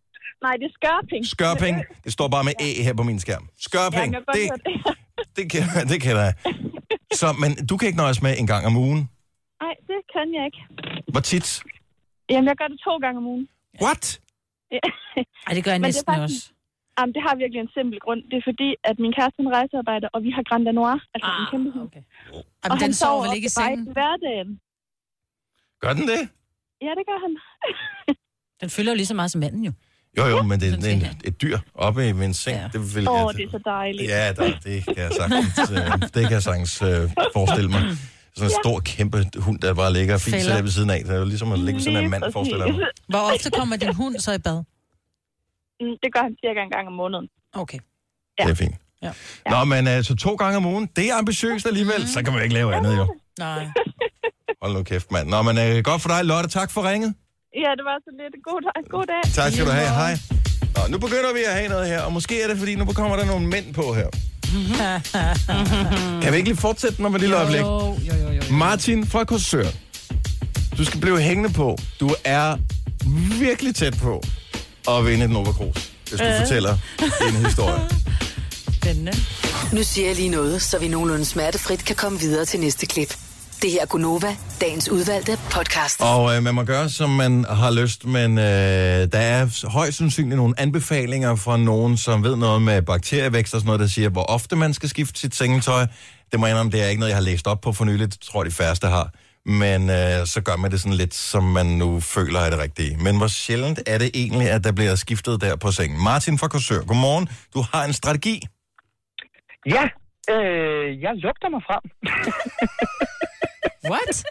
Nej, det er skørping. Skørping. Det står bare med E her på min skærm. Skørping. Ja, kan det, det. det, kender, det kender jeg. Så, men du kan ikke nøjes med en gang om ugen. Nej, det kan jeg ikke. Hvor tit? Jamen, jeg gør det to gange om ugen. What? Ja. Ej, det gør jeg næsten faktisk, også. Jamen, det har virkelig en simpel grund. Det er fordi, at min kæreste er en rejsearbejder, og vi har Grand Danois, altså ah, en kæmpe hund. Okay. Og Jamen, han den sover vel ikke i sengen? i hverdagen. Gør den det? Ja, det gør han. Den følger jo lige så meget som manden jo. Jo, jo, men det er en, et dyr oppe i min seng. Ja. Det vil Åh, jeg, oh, det er så dejligt. Ja, der, det kan jeg sagtens, øh, det kan jeg sagtens øh, forestille mig. Sådan en Ja. stor, kæmpe hund, der bare ligger og fiser der ved siden af. Det er jo ligesom at ligge ved siden af en mand, forestiller jeg mig. Hvor ofte kommer din hund så i bad? Mm, Det gør han cirka en gang om måneden. Okay. Ja. Det er fint. Ja. Nå, men altså to gange om ugen, det er ambitiøst alligevel. Så kan man ikke lave andet, jo. Nej. Hold nu kæft, mand. Nå, men øh, godt for dig, Lotte. Tak for ringet. Ja, det var så lidt. God dag. God dag. Tak skal du have. Hej. Nå, nu begynder vi at have noget her, og måske er det, fordi nu kommer der nogle mænd på her. Kan vi ikke lige fortsætte den om et lille øjeblik? Jo, jo, jo, jo. Martin fra Korsør. Du skal blive hængende på. Du er virkelig tæt på at vinde et Nova Cruz, hvis du Øh. fortæller en historie. Spændende. Nu siger jeg lige noget, så vi nogenlunde smertefrit kan komme videre til næste klip. Det her er Gunova, dagens udvalgte podcast. Og øh, man må gøre, som man har lyst, men øh, der er højst sandsynligt nogle anbefalinger fra nogen, som ved noget med bakterievækst og sådan noget, der siger, hvor ofte man skal skifte sit sengetøj. Det må jeg indrømme, det er ikke noget, jeg har læst op på for nyligt. Det tror jeg, de færreste har. Men øh, så gør man det sådan lidt, som man nu føler er det rigtige. Men hvor sjældent er det egentlig, at der bliver skiftet der på sengen? Martin fra Korsør, godmorgen. Du har en strategi. Ja, øh, jeg lugter mig frem. What?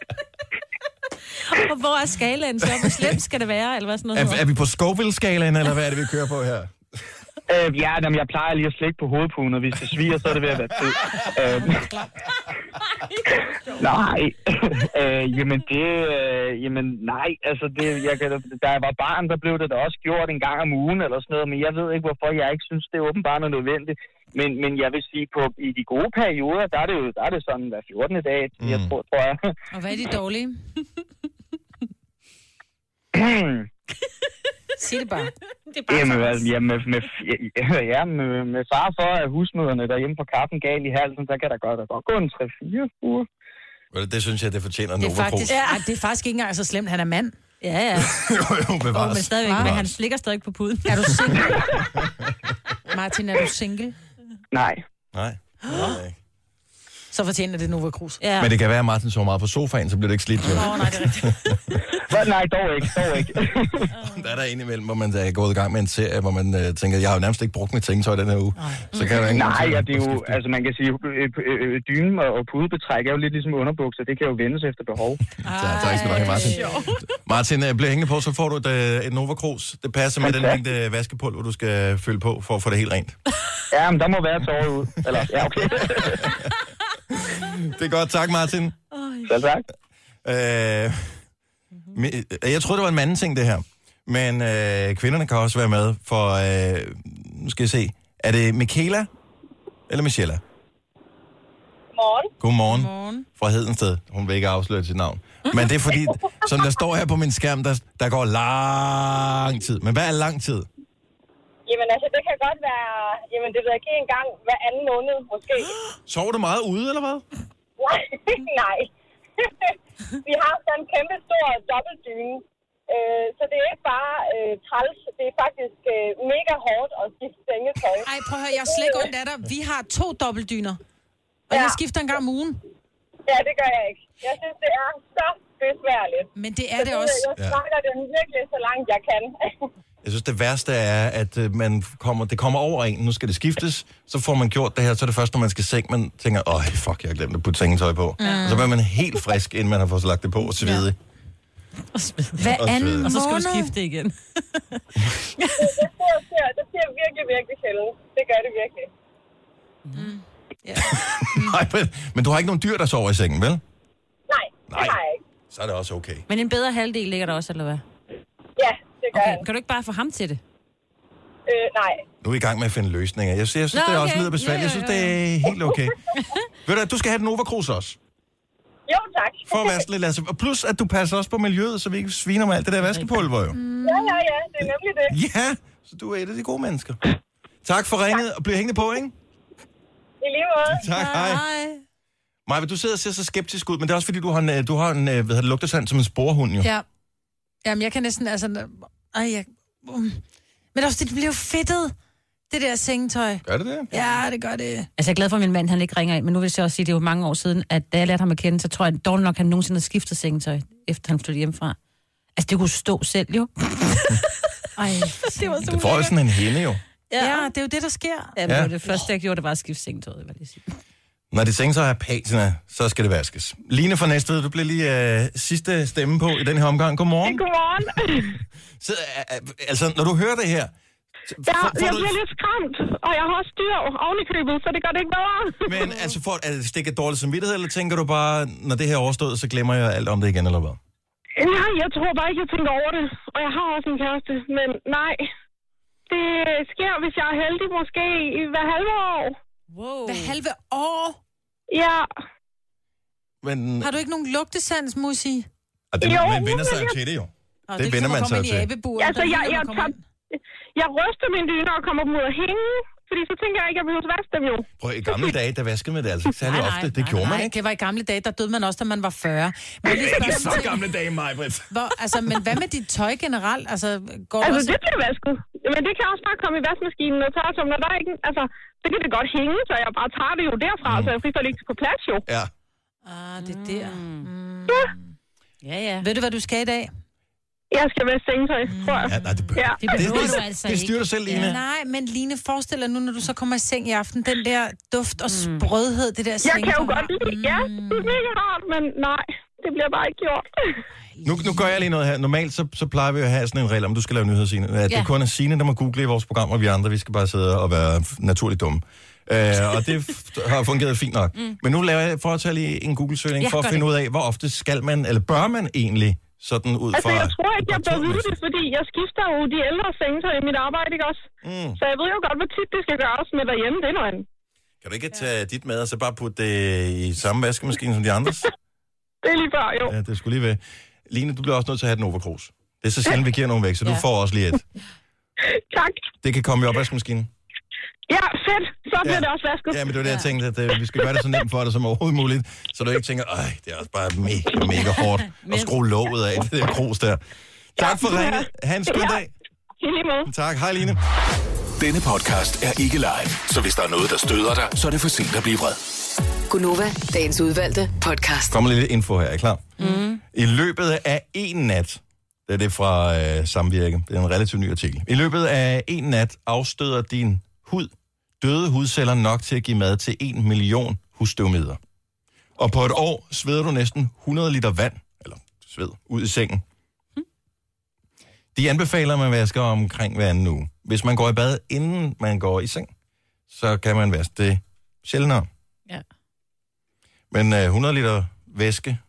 Og hvor er skalaen så? Hvor slemt skal det være? Eller hvad sådan noget Er, er vi på Scoville-skalaen, eller hvad er det, vi kører på her? Øh, ja, jamen, jeg plejer lige at slikke på hovedpuden, og hvis det sviger, så er det ved at være tid. Øh, nej, øh, jamen det, øh, jamen nej, altså det, jeg da jeg var barn, der blev det da også gjort en gang om ugen eller sådan noget, men jeg ved ikke, hvorfor jeg ikke synes, det er åbenbart er nødvendigt. Men, men jeg vil sige, på i de gode perioder, der er det jo der er det sådan hver 14. dag, mm. jeg tror, tror jeg. Og hvad er de dårlige? Sig det bare. Det Jamen, altså, ja, med, med, ja, med, med far for, at husmøderne derhjemme på kaffen gal i halsen, så kan der godt, der godt gå en 3-4 uger. Vel, Det synes jeg, det fortjener en Det er, Nova faktisk, ja. det er faktisk ikke engang så slemt. Han er mand. Ja, ja. jo, jo, bevares. Oh, men stadigvæk, men han slikker stadig på puden. Er du single? Martin, er du single? Nej. Nej. Så fortjener det Nova Cruz. Ja. Men det kan være, at Martin sover meget på sofaen, så bliver det ikke slidt. Åh, oh, nej, det er rigtigt. Hva? Nej, dog ikke, dog ikke. Der er der indimellem, hvor man er gået i gang med en serie, hvor man uh, tænker, jeg har jo nærmest ikke brugt mit sengetøj den her uge. Så kan jeg jo ikke Nej, ja, det er jo, altså man kan sige, øh, øh, øh, dynen og og pudebetræk er jo lidt ligesom underbukser. Det kan jo vendes efter behov. Så, tak skal du have, Martin. Martin, uh, bliv hængende på, så får du et, et Nova Cruz. Det passer med den Fantastisk. mængde vaskepulver, du skal fylde på, for at få det helt rent. Ja, men der må være år ud. Eller, ja, okay. Det er godt. Tak, Martin. Selv tak. Øh, øh, jeg troede, det var en manden ting, det her. Men øh, kvinderne kan også være med, for øh, nu skal jeg se. Er det Michaela eller Michella? Morgen. Godmorgen. Godmorgen. Fra Hedensted. Hun vil ikke afsløre sit navn. Men det er fordi, som der står her på min skærm, der, der går lang tid. Men hvad er lang tid? Jamen altså, det kan godt være... Jamen, det ved jeg ikke en gang hver anden måned, måske. Sover du meget ude, eller hvad? Nej, nej. Vi har sådan en kæmpe stor dobbeltdyne. Øh, så det er ikke bare øh, træls, det er faktisk øh, mega hårdt at skifte sengetøj. Ej, prøv at høre, jeg er slet ikke ondt af dig. Vi har to dobbeltdyner. Og Ja. jeg skifter en gang om ugen. Ja, det gør jeg ikke. Jeg synes, det er så besværligt. Men det er Så det også. Jeg Ja. snakker den virkelig så langt, jeg kan. Jeg synes, det værste er, at øh, man kommer, det kommer over en. Nu skal det skiftes. Så får man gjort det her. Så er det først, når man skal seng, man tænker, åh, fuck, jeg har glemt at putte sengetøj på. Mm. Og så bliver man helt frisk, inden man har fået lagt det på og svedig. Hver Og anden svede. Og så skal du skifte igen. det, sker, sker, det sker virkelig, virkelig sjældent. Det gør det virkelig. Nej, men, men du har ikke nogen dyr, der sover i sengen, vel? Nej, det Nej. har jeg ikke. Så er det også okay. Men en bedre halvdel ligger der også, eller hvad? Ja, det gør Okay, kan du ikke bare få ham til det? Øh, nej. Nu er vi i gang med at finde løsninger. Jeg synes, jeg synes Nå, det er også okay. lyder besværligt. Jeg synes, det er helt okay. Ved du, at du skal have den Nova Cruz også. Jo, tak. For at sådan lidt, altså, og plus, at du passer også på miljøet, så vi ikke sviner med alt det der vaskepulver, jo. Ja, ja, ja. Det er nemlig det. Ja, så du er et af de gode mennesker. Tak for ringet, og bliv hængende på, ikke? I lige måde. Tak, hej. Maja, du sidder og ser så skeptisk ud, men det er også fordi, du har en, øh, du har en øh, hvad hedder det, lugtesand som en sporehund, jo. Ja. Jamen, jeg kan næsten, altså... Ej, jeg... Um. Men også, det bliver jo fedtet, det der sengetøj. Gør det det? Ja, det gør det. Altså, jeg er glad for, at min mand han ikke ringer ind, men nu vil jeg også sige, at det er jo mange år siden, at da jeg lærte ham at kende, så tror jeg dårligt nok, at han nogensinde har skiftet sengetøj, efter han flyttede hjemmefra. Altså, det kunne stå selv jo. Ej, det var så Det får jo sådan en hende, jo. Ja. ja, det er jo det, der sker. Ja, Ja. ja. det første, jeg gjorde, det var at skifte sengetøjet, hvad det sige. Når de sengetøj er patina, så skal det vaskes. Line fra Næstved, du bliver lige øh, sidste stemme på i den her omgang. Godmorgen. Godmorgen. Så, øh, øh, altså, når du hører det her, Ja, får jeg du- bliver lidt skræmt, og jeg har også dyr oven i købet, så det gør det ikke bedre. men altså, for, er det stikker dårlig samvittighed, eller tænker du bare, når det her er overstået, så glemmer jeg alt om det igen, eller hvad? Nej, jeg tror bare ikke, jeg tænker over det. Og jeg har også en kæreste, men nej. Det sker, hvis jeg er heldig, måske i hver halve år. Wow. Hver halve år? Ja. Men, Har du ikke nogen lugtesans, Musi? og det, Jo, man vender sig jo jeg- til det jo. Og det vender man sig til. Altså, jeg, jeg, tager, jeg ryster mine dyner og kommer dem ud af hænge, fordi så tænker jeg ikke, at jeg behøver at vaske dem jo. Prøv, i gamle dage, der vaskede man det altså ikke særlig ofte. Det gjorde man nej, ikke. det var i gamle dage, der døde man også, da man var 40. Men, lige Ikke så til- gamle dage, mig, Britt. Hvor, altså, men hvad med dit tøj generelt? Altså, går Altså, også... det bliver vasket. Men det kan også bare komme i vaskemaskinen og tørre, når der er ikke... Altså, det kan det godt hænge, så jeg bare tager det jo derfra, mm. så jeg frister ikke på plads jo. Ja. Ah, det er der. Mm. Ja. Ja, ja. Ved du, hvad du skal i dag? Jeg skal være sengetøj, tror jeg. Ja, nej, det, Ja. Det behøver det, du det, altså det ikke. styrer dig selv, Line. Ja, nej, men Line, forestil dig nu, når du så kommer i seng i aften, den der duft og sprødhed, det der Jeg kan jo godt lide, ja, det er mega rart, men nej, det bliver bare ikke gjort. Nu, nu gør jeg lige noget her. Normalt så, så plejer vi at have sådan en regel, om du skal lave nyheder, Signe. At det Ja. kun er Signe, der må google i vores program, og vi andre, vi skal bare sidde og være naturligt dumme. Uh, og det har fungeret fint nok. Mm. Men nu laver jeg, for at tage lige en Google-søgning, Ja, for at finde det. ud af, hvor ofte skal man, eller bør man egentlig, sådan ud Altså, fra... jeg tror ikke, jeg vide det, fordi jeg skifter jo de ældre sengetøj i mit arbejde, ikke også? Mm. Så jeg ved jo godt, hvor tit det skal gøres med derhjemme, det er noget andet. Kan du ikke tage dit med, og så bare putte det i samme vaskemaskine som de andres? Det er lige før, jo. Ja, det skulle lige være. Line, du bliver også nødt til at have den Cruz. Det er så sjældent, vi giver nogen væk, så du Ja. får også lige et. Tak. Det kan komme i opvaskemaskinen. Ja, fedt. Så bliver Ja. det også vasket. Ja, men det var det, jeg tænkte, at øh, vi skal gøre det så nemt for dig som overhovedet muligt, så du ikke tænker, ej, det er også bare mega, mega hårdt at skrue låget af det der krus der. Tak for ringet. Ha' en skøn dag. Lige måde. Tak. Hej, Line. Denne podcast er ikke live, så hvis der er noget, der støder dig, så er det for sent at blive vred. Gunova, dagens udvalgte podcast. Kommer lidt info her, er I klar? Mm. I løbet af en nat, det er det fra øh, Samvirke, det er en relativt ny artikel. I løbet af en nat afstøder din hud døde hudceller nok til at give mad til 1 million husstøvmider. Og på et år sveder du næsten 100 liter vand, eller sved, ud i sengen. De anbefaler, at man vasker omkring hver anden uge. Hvis man går i bad, inden man går i seng, så kan man vaske det sjældnere. Ja. Men øh, 100 liter væske,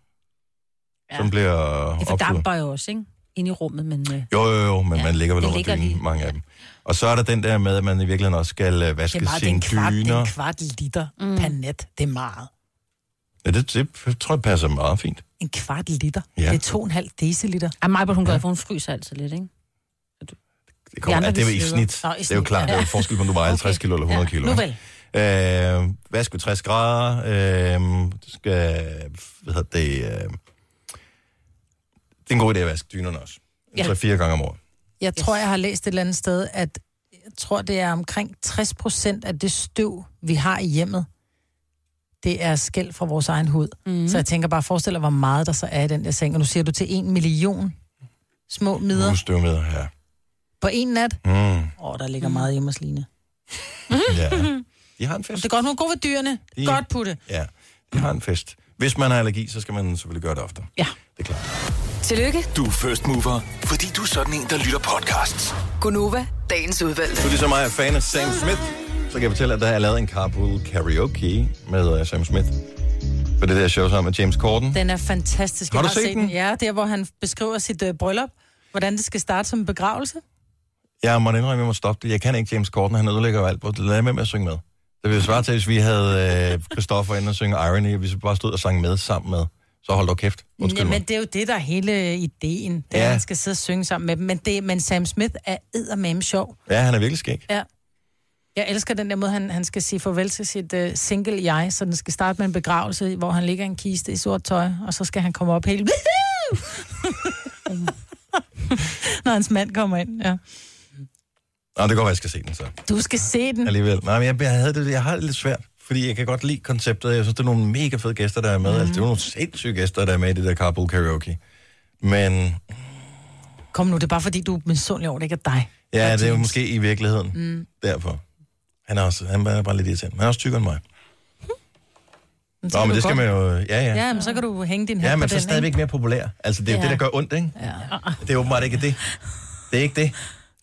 ja. som bliver Det fordamper jo også, ikke? Inde i rummet, men... Øh, Jo, jo, jo, men ja, man ligger vel det under ligger dynen, lige. mange af dem. Og så er der den der med, at man i virkeligheden også skal øh, vaske Det er meget, det er sine en kvart, det er en kvart liter mm. per nat. Det er meget. Ja, det, det tror jeg passer meget fint. En kvart liter. Ja. Det er to og en halv deciliter. Ja, mig, hun gør, for hun fryser altid lidt, ikke? Det, kommer, andre, ja, det er jo i snit. Nå, i det er jo snit, klart, ja. det er jo forskel på, om du vejer 50 kilo eller 100 kilo. Nu vel. Øh, vask ved 60 grader. Øh, du skal, hvad hedder det, øh, det er en god idé at vaske dynerne også. Ja. Ja. 3-4 gange om året. Jeg tror, jeg har læst et eller andet sted, at jeg tror, det er omkring 60 procent af det støv, vi har i hjemmet, det er skæld fra vores egen hud. Mm. Så jeg tænker bare, forestil dig, hvor meget der så er i den der seng. Og nu siger du til en million små midder Husstøvmider, ja. på en nat. Mm. Åh, oh, der ligger mm. meget hjemme hos Line. ja. De har en fest. Det er godt, hun er god ved dyrene. De- Godt putte. Ja, de har en fest. Hvis man har allergi, så skal man selvfølgelig gøre det ofte. Ja. Det er klart. Tillykke, Du er first mover, fordi du er sådan en, der lytter podcasts. Gunova, dagens udvalgte. Du er ligesom mig er fan af Sam Smith, så kan jeg fortælle, at der er lavet en carpool karaoke med uh, Sam Smith. For det der show sammen med James Corden. Den er fantastisk. Har Jeg du set den? Ja, der hvor han beskriver sit uh, bryllup. Hvordan det skal starte som en begravelse. Jeg må indrømme, at jeg må stoppe det. Jeg kan ikke James Corden, han ødelægger jo alt. Lad være med med at synge med. Det ville svare til, hvis vi havde øh, Christoffer inde og synge Irony, og hvis vi bare stod og sang med sammen med. Så hold dog kæft. Undskyld men mig. det er jo det, der er hele ideen. Det Ja. han skal sidde og synge sammen med dem. Men, det, men Sam Smith er eddermame sjov. Ja, han er virkelig skæg. Ja. Jeg elsker den der måde, han, han skal sige farvel til sit uh, single jeg, så den skal starte med en begravelse, hvor han ligger en kiste i sort tøj, og så skal han komme op helt... Når hans mand kommer ind, ja. Nå, det kan godt være, jeg skal se den så. Du skal se den. Alligevel. Nej, men jeg, jeg, havde det, jeg har det lidt svært, fordi jeg kan godt lide konceptet. Jeg synes, det er nogle mega fede gæster, der er med. Mm. Altså, det er nogle sindssyge gæster, der er med i det der carpool karaoke. Men Kom nu, det er bare fordi, du er misundelig over, det ikke er dig. ja, det er jo måske i virkeligheden Mm. derfor. Han er, også, han er bare lidt irriterende. Han er også tykkere end mig. Men så Nå, men det skal godt- man jo... Ja, ja. Ja, men så kan du hænge din Ja, men så den, stadigvæk ikke? mere populær. Altså, det er jo Ja. det, der gør ondt, ikke? Ja. Det er åbenbart ikke det. Det er ikke det.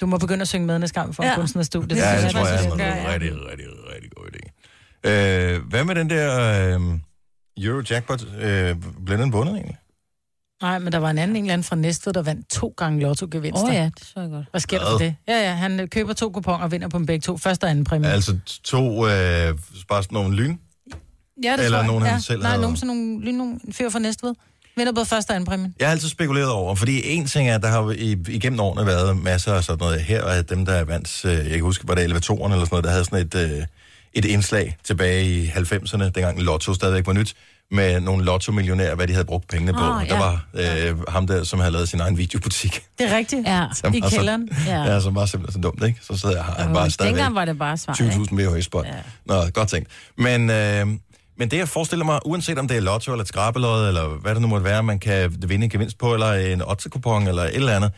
Du må begynde at synge med næste gang for Ja. kunstnerstudie. Ja, det synes tror jeg, faktisk, er du en skal gøre, ja. rigtig, rigtig, rigtig god idé. Øh, hvad med den der øh, Eurojackpot? Øh, blev den bundet egentlig? Nej, men der var en anden en eller anden fra Næstved, der vandt to gange lotto-gevinster. Åh ja, det så jeg godt. Hvad sker der for det? Ja, ja, han køber to kuponer og vinder på dem begge to. Første og anden præmie. Altså to, øh, bare sådan nogle lyn? ja, det eller tror jeg. nogen, han ja. selv Nej, havde- nogen sådan nogle, lige nogle fyr fra Næstved. Vinder både første og anden præmie. Jeg har altid spekuleret over, fordi en ting er, at der har igennem årene været masser af sådan noget her, og dem, der er vandt, øh, jeg kan huske, var det elevatoren eller sådan noget, der havde sådan et, øh, et indslag tilbage i 90'erne, dengang Lotto stadigvæk var nyt, med nogle lotto-millionærer, hvad de havde brugt pengene på. Der ja. var øh, ham der, som havde lavet sin egen videobutik. Det er rigtigt. Ja, I var så- kælderen. Ja. Ja, som var simpelthen så dumt, ikke? Så sidder jeg her han bare stadigvæk. Dengang var det bare svar. 20.000 VHS-bånd. Ja. Nå, godt tænkt. Men, øh, men det, jeg forestiller mig, uanset om det er lotto eller et skrabelod, eller hvad det nu måtte være, man kan vinde en gevinst på, eller en ottekupon, eller et eller andet,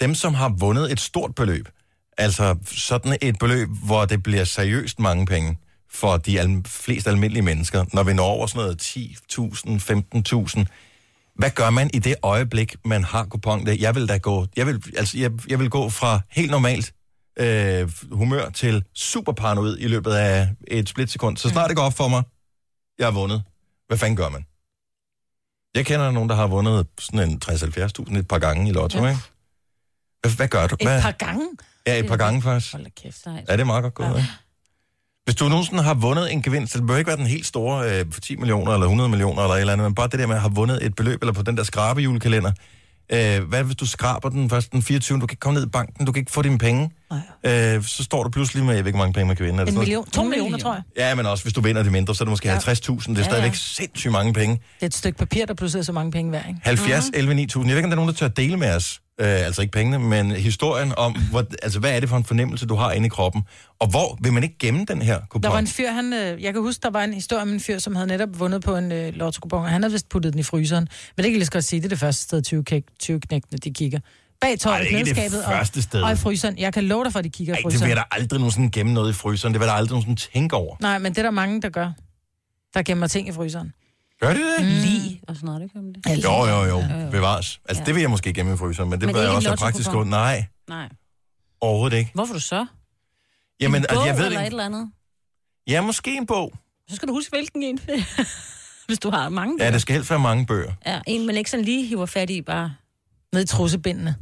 dem, som har vundet et stort beløb, altså sådan et beløb, hvor det bliver seriøst mange penge for de al- flest almindelige mennesker, når vi når over sådan noget 10.000, 15.000, hvad gør man i det øjeblik, man har kupon? Jeg vil da gå, jeg vil, altså, jeg, jeg vil gå fra helt normalt øh, humør til super paranoid i løbet af et splitsekund. Så snart det går op for mig, jeg har vundet. Hvad fanden gør man? Jeg kender nogen, der har vundet sådan en 60-70.000 et par gange i lotto, ja. ikke? Hvad, hvad gør du? Et Hvad? par gange. Ja, et par gange faktisk. Hold da kæft. Ja, det er meget godt gået, ja. ikke? Hvis du nogensinde har vundet en gevinst, det behøver ikke være den helt store øh, for 10 millioner eller 100 millioner eller et eller andet, men bare det der med at have vundet et beløb, eller på den der skrabe julekalender. Øh, hvad hvis du skraber den først den 24. Du kan ikke komme ned i banken, du kan ikke få dine penge. Øh, så står du pludselig med, jeg ved ikke, hvor mange penge man kan vinde. Er det En million. To millioner, tror jeg. Ja, men også hvis du vinder det mindre, så er det måske Ja. 50.000. Det er Ja, stadigvæk ja. sindssygt mange penge. Det er et stykke papir, der pludselig er så mange penge værd, ikke? 70, 11, 9000. Jeg ved ikke, om der er nogen, der tør at dele med os. Øh, altså ikke pengene, men historien om, hvor, altså, hvad er det for en fornemmelse, du har inde i kroppen? Og hvor vil man ikke gemme den her kupon? Der var en fyr, han, øh, jeg kan huske, der var en historie om en fyr, som havde netop vundet på en øh, lotto og han havde vist puttet den i fryseren. Men det kan lige så godt sige, det er det første sted, 20, kæk, 20 knægtene, de kigger. Bag Ej, tøjet, det ikke det klædeskabet første sted. og, og i fryseren. Jeg kan love dig for, at de kigger i Ej, det fryseren. vil jeg da aldrig nogensinde gemme noget i fryseren. Det vil jeg da aldrig nogensinde tænke over. Nej, men det er der mange, der gør. Der gemmer ting i fryseren. Gør det det? Mm. Lige og sådan noget, det gør man det. Jo, jo, jo. Bevares. Altså, Ja. det vil jeg måske gemme i fryseren, men det Men vil jeg ikke også praktisk godt. Nej, Nej. overhovedet ikke. Hvorfor du så? Jamen, en altså, bog jeg ved eller det et ikke. eller andet? Ja, måske en bog. Så skal du huske, hvilken en. Hvis du har mange Ja, bøger. det skal helst være mange bøger. Ja, en, man ikke sådan lige hiver fat i, bare Ned i trussebindene.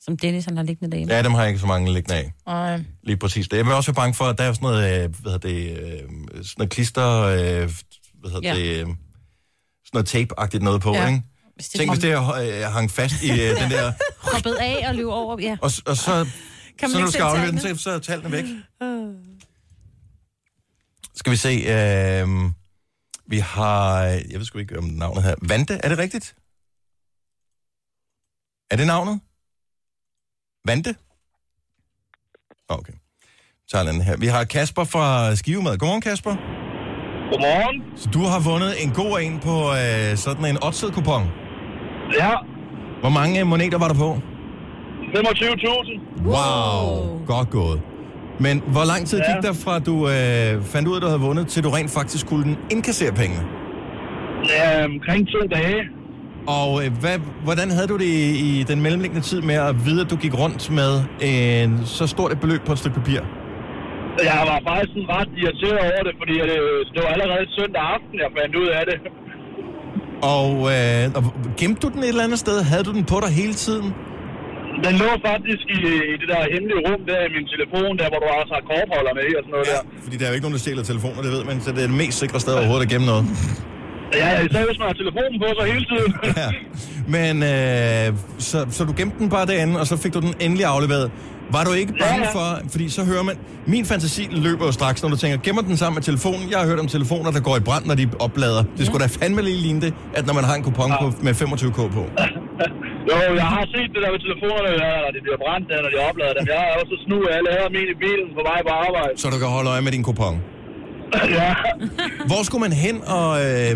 som Dennis han har liggende derinde. Ja, dem har jeg ikke så mange liggende af. Og, Lige præcis det. Jeg vil også være bange for, at der er jo sådan noget, øh, hvad hedder det, øh, sådan noget klister, øh, hvad hedder Ja. det, øh, sådan noget tape-agtigt noget på, Ja. ikke? Hvis det- Tænk, hvis det øh, hang fast i øh, den der, Hoppet af og løb over, ja. og, og så, Kan så når du skal aflevere den, så, så er tallene væk. Skal vi se, øh, vi har, jeg ved sgu ikke om navnet her, Vante, er det rigtigt? Er det navnet? Vante? Okay. Så den her. Vi har Kasper fra Skivemad. Godmorgen, Kasper. Godmorgen. Så du har vundet en god en på øh, sådan en oddset kupon Ja. Hvor mange øh, moneter var der på? 25.000. Wow, godt gået. Men hvor lang tid gik der fra, du øh, fandt ud af, at du havde vundet, til du rent faktisk skulle indkassere pengene? Ja, omkring to dage. Og øh, hvad, hvordan havde du det i, i den mellemliggende tid med at vide, at du gik rundt med en så stort et beløb på et stykke papir? Jeg var faktisk ret irriteret over det, fordi det, det var allerede søndag aften, jeg fandt ud af det. Og, øh, og gemte du den et eller andet sted? Havde du den på dig hele tiden? Den lå faktisk i, i det der hemmelige rum der i min telefon, der hvor du også har kortholder med og sådan noget ja. der. Fordi der er jo ikke nogen, der stjæler telefoner, det ved man, så det er det mest sikre sted overhovedet at gemme noget. Ja, især hvis man har telefonen på sig hele tiden. ja. Men øh, så, så du gemte den bare derinde, og så fik du den endelig afleveret. Var du ikke bange ja, ja. for, fordi så hører man, min fantasi løber jo straks, når du tænker, gemmer den sammen med telefonen. Jeg har hørt om telefoner, der går i brand, når de oplader. Det skulle da fandme lige ligne det, at når man har en kupon på, med 25k på. Jo, jeg har set det der med telefonerne, når de bliver brændt, der, når de oplader dem. Jeg har også snu alle her min i bilen på vej på arbejde. Så du kan holde øje med din kupon. ja. Hvor skulle man hen, og øh,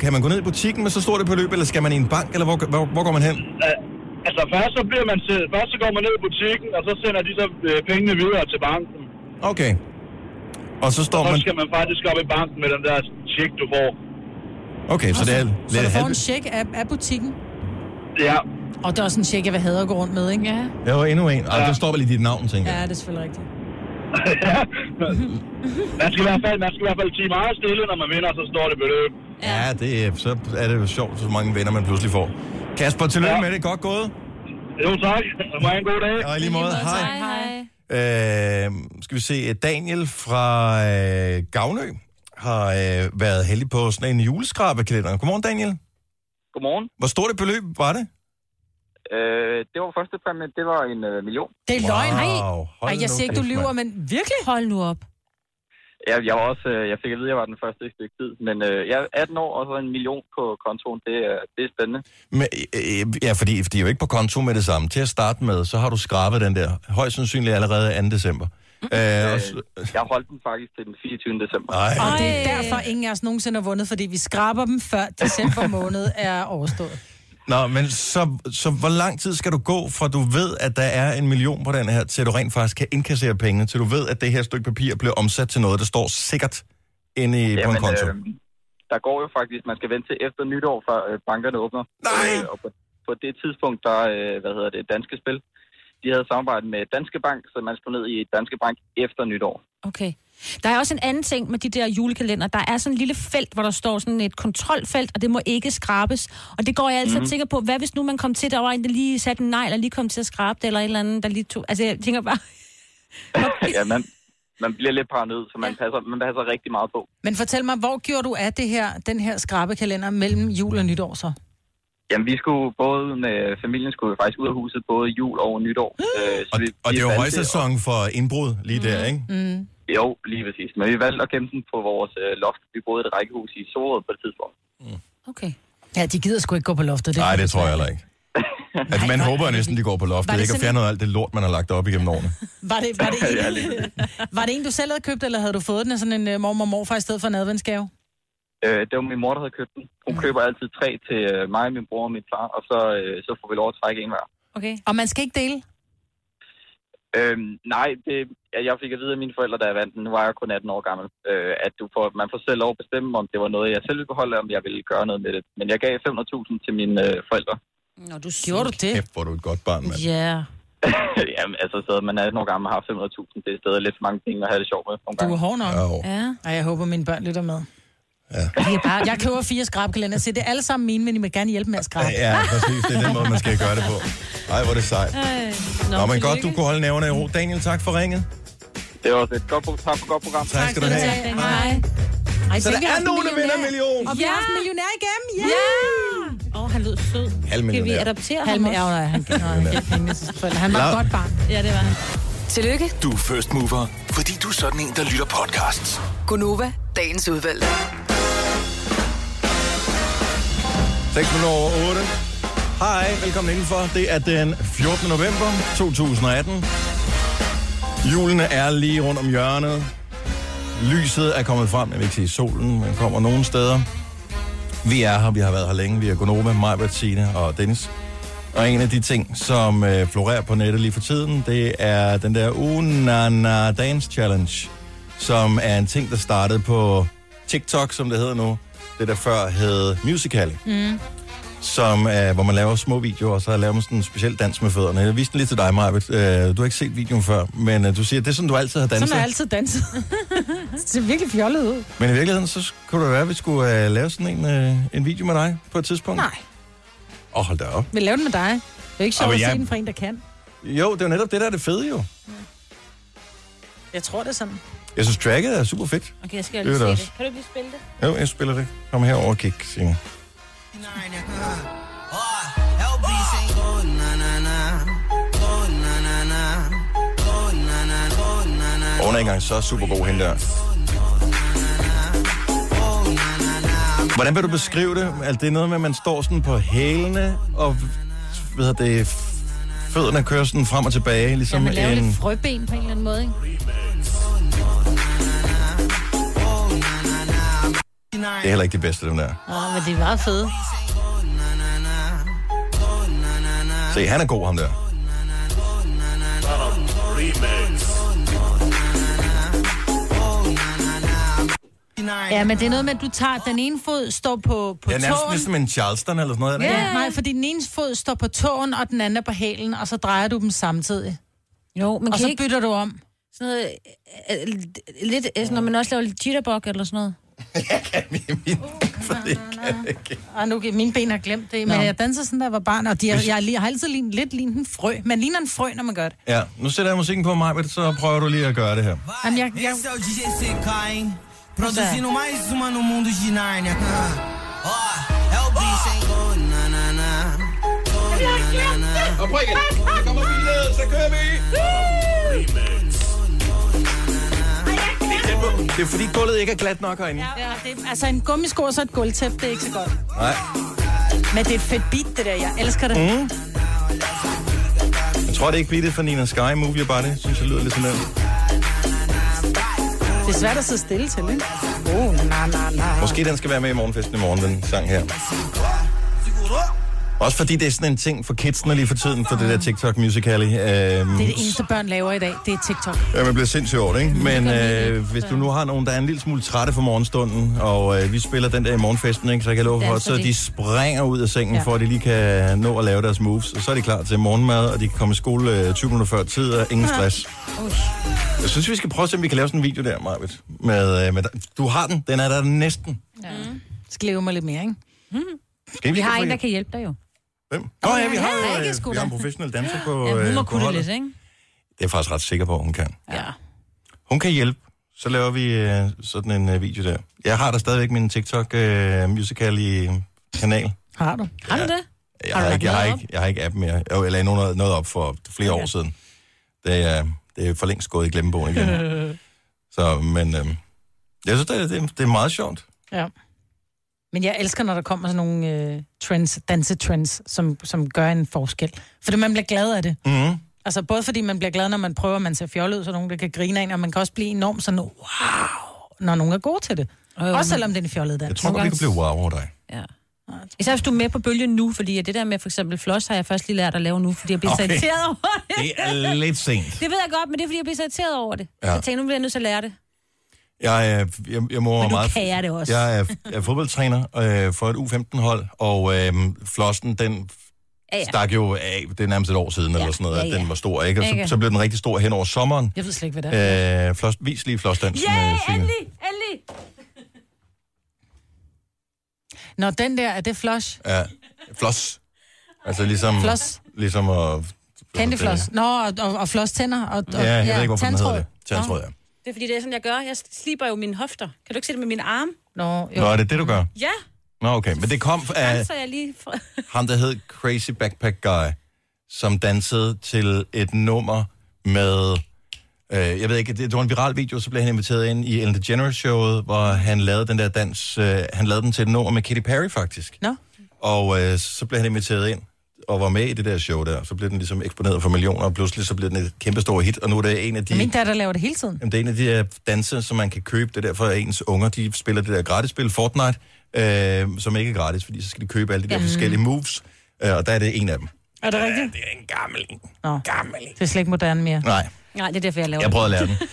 kan man gå ned i butikken med så stort et beløb, eller skal man i en bank, eller hvor, hvor, hvor går man hen? Uh, altså først så bliver man til, først så går man ned i butikken, og så sender de så øh, pengene videre til banken. Okay. Og så står og så man... skal man faktisk op i banken med den der check, du får. Okay, så det er... Så du får en check af, af butikken? Ja. Og det er også en check, jeg vil have at gå rundt med, ikke? Ja. Der var endnu en. Og ja. der står vel i dit navn, tænker jeg. Ja, det er selvfølgelig rigtigt. Man skal i hvert fald, man skal i hvert fald sige meget stille, når man vinder, så står det beløb. Ja, det, er- så er det jo sjovt, så mange venner man pludselig får. Kasper, tillykke ja. med det. Godt gået. Jo, tak. Må have en god dag. Og i lige måde, hej. Hej. Øh, skal vi se, Daniel fra øh, Gavnø har øh, været heldig på sådan en juleskrabekalender. Godmorgen, Daniel. Godmorgen. Hvor stort et beløb var det? Øh, det var første præmie, det var en øh, million. Det er løgn. Wow, Ej, jeg nu siger ikke, du lyver, men virkelig? Hold nu op. Ja, jeg var også, øh, jeg fik at vide, at jeg var den første i et stykke tid. Men øh, jeg er 18 år, og så en million på kontoen, det, er- det er spændende. Men, øh, ja, fordi de er jo ikke på konto med det samme. Til at starte med, så har du skrabet den der. Højst sandsynligt allerede 2. december. Øh, og, s- Jeg holdt den faktisk til den 24. december. Ej. Og det er derfor, ingen af os nogensinde har vundet, fordi vi skraber dem før december måned er overstået. Nå, men så, så hvor lang tid skal du gå, fra du ved, at der er en million på den her, til du rent faktisk kan indkassere pengene, til du ved, at det her stykke papir bliver omsat til noget, der står sikkert inde i, på en konto? øh, der går jo faktisk, man skal vente til efter nytår, før øh, bankerne åbner. Nej! Øh, og på, på det tidspunkt, der, øh, hvad hedder det, Danske Spil, de havde samarbejdet med Danske Bank, så man skulle ned i Danske Bank efter nytår. Okay. Der er også en anden ting med de der julekalender. Der er sådan en lille felt, hvor der står sådan et kontrolfelt, og det må ikke skrabes. Og det går jeg altid mm. og tænker på, hvad hvis nu man kom til, der var en, der lige satte en negl, og lige kom til at skrabe det, eller et eller andet, der lige tog... Altså, jeg tænker bare... ja, man, man bliver lidt paranoid, så man passer, man passer rigtig meget på. Men fortæl mig, hvor gjorde du af det her, den her skrabekalender mellem jul og nytår så? Jamen, vi skulle både med familien skulle vi faktisk ud af huset både jul og nytår. Øh, så Og, vi, og vi det er jo højsæson for indbrud lige der, ikke? Mm. Jo, lige præcis. Men vi valgte at gemme den på vores øh, loft. Vi boede i et rækkehus i Sorød på et tidspunkt. Okay. Ja, de gider sgu ikke gå på loftet. Nej, kan det tror jeg heller ikke. Altså, man håber jo næsten, de går på loftet, det ikke? Og fjerner alt det lort, man har lagt op igennem årene. Var det, var, det en, var det en, du selv havde købt, eller havde du fået den af sådan en uh, mormor og morfar i stedet for en adventsgave? Øh, det var min mor, der havde købt den. Hun køber altid tre til øh, mig, min bror og min far, og så, øh, så får vi lov at trække en hver. Okay. Og man skal ikke dele? Øhm, nej, det, ja, jeg fik at vide af mine forældre, da jeg vandt den. Nu var jeg kun 18 år gammel. Øh, at du får, man får selv lov at bestemme, om det var noget, jeg selv ville beholde, om jeg ville gøre noget med det. Men jeg gav 500.000 til mine øh, forældre. Nå, du Gjorde du det? Kæft, hvor du et godt barn, mand. Ja. Jamen, altså, så man er 18 år gammel og har 500.000. Det er stadig lidt for mange penge at have det sjovt med. Nogle Du gange. er hård nok. Ja. Og jeg håber, mine børn lytter med. Ja. Bare, jeg køber fire skrabkalender, så det er alle sammen mine, men I må gerne hjælpe med at skrabe. Ja, præcis. Det er den måde, man skal gøre det på. Ej, hvor er det sejt. Nå, men godt, du kunne holde nævne i ro. Daniel, tak for ringet. Det var et godt, tak for godt program. Tak skal du have. Hej. Ej, Så der er nogen, der vinder en million. Og vi har haft millionær igennem. Ja! Ja! Åh, oh, han lød sød. Skal vi adoptere Halm, ham ja, også? nej, han, han, han var Nå. et godt barn. Ja, det var han. Tillykke, Du er first mover, fordi du er sådan en, der lytter podcasts. Gunova, dagens udvalgte. 6 minutter over 8. Hej, velkommen indenfor. Det er den 14. november 2018. Julen er lige rundt om hjørnet. Lyset er kommet frem. Jeg vil ikke sige solen, men kommer nogen steder. Vi er her, vi har været her længe. Vi er Gonova, mig, Bettine og Dennis. Og en af de ting, som øh, florerer på nettet lige for tiden, det er den der Unana Dance Challenge, som er en ting, der startede på TikTok, som det hedder nu. Det der før hed Musical.ly. Mm. som er, hvor man laver små videoer, og så laver man sådan en speciel dans med fødderne. Jeg viste den lige til dig, Marvitt. Øh, du har ikke set videoen før, men øh, du siger, at det er sådan, du altid har danset. Sådan har jeg altid danset. det ser virkelig fjollet ud. Men i virkeligheden, så kunne det være, at vi skulle øh, lave sådan en, øh, en video med dig på et tidspunkt. Nej, Åh, oh, hold da op. vi laver den med dig. Det er ikke sjovt at jeg- se den fra en, der kan. Jo, det er jo netop det, der er det fede jo. Jeg tror, det er sådan. Jeg synes, tracket er super fedt. Okay, jeg skal Det lige se det. Kan du ikke lige spille det? Jo, jeg spiller det. Kom herover og kig, Signe. Og hun er ikke engang så super god, hende der. Hvordan vil du beskrive det? Altså, det er noget med, at man står sådan på hælene, og hvad hedder det, fødderne kører sådan frem og tilbage, Ja, ligesom man laver en... lidt frøben på en eller anden måde, ikke? Det er heller ikke det bedste, dem der. Åh, men det er meget fede. Se, han er god, ham der. Ja, men det er noget med, at du tager den ene fod, står på, på Det er nærmest tåen. ligesom en Charleston eller sådan noget. det ikke? Ja, nej, fordi den ene fod står på tåen, og den anden er på hælen, og så drejer du dem samtidig. Jo, men og så ikke- bytter du om. Sådan noget, øh, øh, lidt, øh, sådan, når man også laver lidt jitterbug eller sådan noget. Og nu, mine ben har glemt det, men Nå. jeg danser sådan, da jeg var barn, og de, jeg, jeg, jeg har altid lignet, lidt lignet en frø. Man ligner en frø, når man gør det. Ja, nu sætter jeg musikken på mig, så prøver du lige at gøre det her. Jamen, jeg, jeg... Produzindo mais uma no mundo de Nárnia. Ó, é o bicho, hein? Oh, na, na, na. Oh, vi Det er fordi gulvet ikke er glat nok herinde. Ja, det er, altså en gummisko og så et gulvtæppe, det er ikke så godt. Nej. Men det er et fedt beat, det der. Jeg elsker det. Mm. Jeg tror, det er ikke beatet for Nina Sky, Move Your Body. Synes, jeg lyder lidt sådan der. Det er svært at sidde stille til, ikke? Oh, na, na, na. Måske den skal være med i morgenfesten i morgen, den sang her. Også fordi det er sådan en ting for kidsene lige for tiden, for det der TikTok Musical.ly. Øhm, Det er det eneste, børn laver i dag. Det er TikTok. Ja, man bliver sindssygt over det, ikke? Men øh, hvis du nu har nogen, der er en lille smule trætte for morgenstunden, og øh, vi spiller den der i morgenfesten, ikke? så jeg kan love for, Danser så de. springer ud af sengen, Ja. for at de lige kan nå at lave deres moves. Og så er de klar til morgenmad, og de kan komme i skole øh, 20 minutter før tid, og ingen stress. Jeg synes, vi skal prøve at se, om vi kan lave sådan en video der, Marvitt. Med, øh, med, du har den, den er der næsten. Ja. Skal leve mig lidt mere, ikke? Skal Vi har prøve en, der kan hjælpe dig jo. Hvem? Nå ja, vi har, øh, sgu vi har en professionel danser på, Ja, hun øh, må på kunne det holdet. lidt, ikke? Det er jeg faktisk ret sikker på, at hun kan. Ja. Hun kan hjælpe. Så laver vi øh, sådan en øh, video der. Jeg har da stadigvæk min TikTok øh, musical i kanal. Har du? Har du det? Jeg Har har, ikke, jeg, har ikke, jeg har ikke app mere. Jeg, jeg lagde noget, noget op for flere okay. år siden. Det er, det er for længst gået i glemmebogen igen. Så, men øh, jeg synes, det er, det, er, det er meget sjovt. Ja. Men jeg elsker, når der kommer sådan nogle øh, trends, dansetrends, som, som gør en forskel. Fordi man bliver glad af det. Mm. Altså både fordi man bliver glad, når man prøver, at man ser fjollet ud, så nogen der kan grine af en, og man kan også blive enormt sådan, wow, når nogen er gode til det. jo, også selvom det er en fjollet dans. Jeg tror godt, vi kan blive wow over dig. Ja. Især hvis du er med på bølgen nu, fordi det der med for eksempel floss har jeg først lige lært at lave nu, fordi jeg bliver okay. så irriteret over det. Det er lidt sent. Det ved jeg godt, men det er fordi, jeg bliver så irriteret over det. Ja. Så jeg tænker, nu bliver jeg nødt til at lære det. Jeg, er, jeg, jeg må Men nu meget... kan jeg det også. Jeg er, jeg er fodboldtræner øh, for et U15-hold, og øh, flossen, den Ja, ja. stak jo af, det er nærmest et år siden, ja, eller sådan noget, ja, at ja. den var stor, ikke? Og så, så blev den rigtig stor hen over sommeren. Jeg ved slet ikke, hvad det er. Øh, floss, vis lige flossdansen. Yeah, øh, endelig, endelig. Når den der, er det flush? Ja, floss. Altså ligesom... Floss. Ligesom at... Candy floss. Nå, og, og, og floss tænder. Og, og, Ja, jeg ved ikke, hvorfor den hedder tandtråd. det. Tandtråd, ja. Det er fordi, det er sådan, jeg gør. Jeg sliber jo mine hofter. Kan du ikke se det med mine arme? Nå, jo. Nå, er det det, du gør? Ja, Nå, okay. Men det kom af så jeg lige... Fra... ham, der hed Crazy Backpack Guy, som dansede til et nummer med... Øh, jeg ved ikke, det, det var en viral video, så blev han inviteret ind i Ellen DeGeneres-showet, hvor han lavede den der dans... Øh, han lavede den til et nummer med Katy Perry, faktisk. Nå. Og øh, så blev han inviteret ind og var med i det der show der. Så blev den ligesom eksponeret for millioner, og pludselig så blev den et kæmpe stor hit. Og nu er det en af de... Min datter laver det hele tiden. Jamen, det er en af de her danse, som man kan købe. Det er derfor, at ens unger de spiller det der gratisspil, Fortnite, øh, som ikke er gratis, fordi så skal de købe alle de der Jamen. forskellige moves. Øh, og der er det en af dem. Er det rigtigt? det er en gammel en. Nå, gammel det er slet ikke moderne mere. Nej, Nej, det er derfor, jeg laver jeg prøvede at lære den.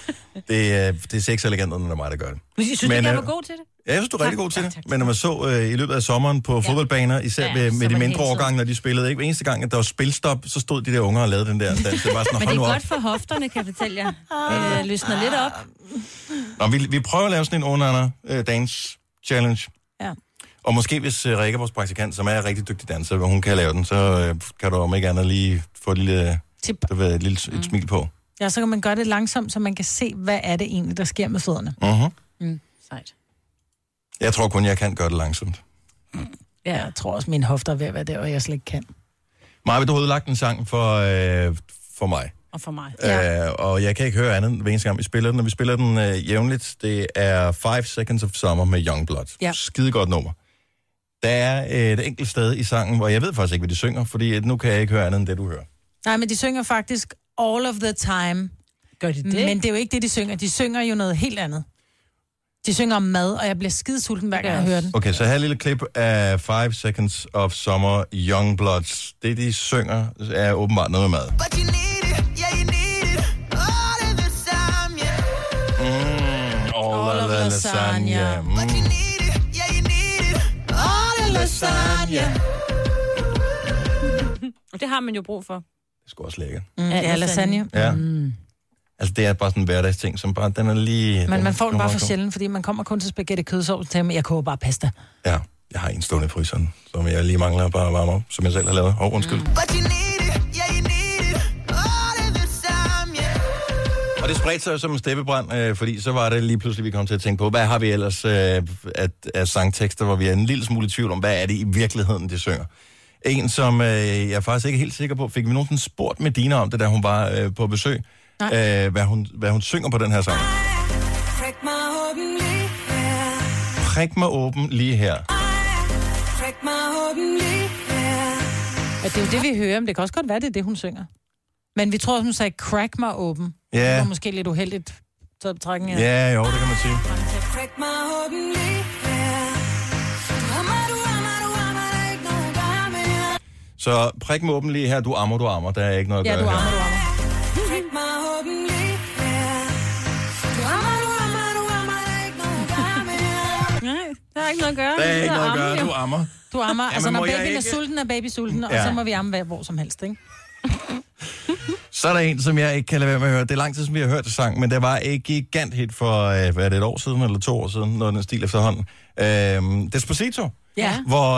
Det, er- det er sex elegant, når det er mig, der gør det. Men jeg synes, Men, Men, jeg øh, var god til det. Ja, jeg synes, du er rigtig god til det. Men når man så øh, i løbet af sommeren på fodboldbaner, især Ja, med, med de mindre årgange, når de spillede, ikke? Hver eneste gang, at der var spilstop, så stod de der unger og lavede den der dans. Det var sådan, Men det er op. godt for hofterne, kan jeg fortælle jer. Øh, løsner lidt op. Nå, vi, vi prøver at lave sådan en under øh, dance challenge. Ja. Og måske hvis øh, Rikke, vores praktikant, som er en rigtig dygtig danser, hvor hun kan lave den, så øh, kan du om ikke andet lige få et lille, Tip. du ved, et lille et smil på. Ja, så kan man gøre det langsomt, så man kan se, hvad er det egentlig, der sker med fødderne. Uh-huh. Mm. Sejt. Jeg tror kun, jeg kan gøre det langsomt. Ja, jeg tror også, mine hofter er ved at være der, og jeg slet ikke kan. Maja, du har udlagt en sang for, øh, for mig. Og for mig. Ja. Øh, og jeg kan ikke høre andet, hver eneste gang vi spiller den. Og vi spiller den øh, jævnligt. Det er 5 Seconds of Summer med Youngblood. Ja. Skide godt nummer. Der er et enkelt sted i sangen, hvor jeg ved faktisk ikke, hvad de synger, fordi nu kan jeg ikke høre andet end det, du hører. Nej, men de synger faktisk all of the time. Gør de det? Men det er jo ikke det, de synger. De synger jo noget helt andet. De synger om mad, og jeg bliver skide sulten, hver gang jeg hører den. Okay, så her er et lille klip af 5 Seconds of Summer Youngbloods. Det, de synger, er åbenbart noget med mad. But you need it, yeah, you need it. All of the time, yeah. Mm, all, of the lasagna. Mm. But you need it, yeah, you need it. All the lasagna. Og det har man jo brug for. Det sgu også lækkert. Mm, det er lasagne. Ja. Mm. Altså, det er bare sådan en hverdagsting, som bare, den er lige... Men man får den bare for sjældent, fordi man kommer kun til spaghetti kødsovs til, men jeg koger bare pasta. Ja, jeg har en stående i fryseren, som jeg lige mangler bare at varme op, som jeg selv har lavet. Åh, oh, undskyld. Mm. But you need it, yeah, you need it. All of the time, yeah. Og det spredte sig jo som en steppebrand, øh, fordi så var det lige pludselig, vi kom til at tænke på, hvad har vi ellers øh, af, af sangtekster, hvor vi er en lille smule i tvivl om, hvad er det i virkeligheden, de synger. En, som øh, jeg er faktisk ikke helt sikker på, fik vi nogensinde spurgt med Dina om det, da hun var øh, på besøg, øh, hvad, hun, hvad hun synger på den her sang. Prik mig åben lige her. Prik mig åben lige her. Prik mig åben lige her. Ja, det er jo det, vi hører, men det kan også godt være, det er det, hun synger. Men vi tror, hun sagde, crack mig åben. Ja. Det var måske lidt uheldigt taget betragtning af. Ja, jo, det kan man sige. Prik mig åben lige her. Så prik mig åben lige her. Du ammer, du ammer. Der er ikke noget at Ja, gøre du her. ammer, du ammer. Der er ikke noget at gøre. Der er ikke noget at gøre. Du ammer. Du ammer. Jamen, altså, når babyen er ikke- sulten, er baby sulten, og Ja. så må vi amme hvor som helst, ikke? Så er der en, som jeg ikke kan lade være med at høre. Det er lang tid, som vi har hørt det sang, men det var et gigant hit for, øh, hvad er det, et år siden, eller to år siden, noget af den stil efterhånden. Øhm, Despacito, Ja. hvor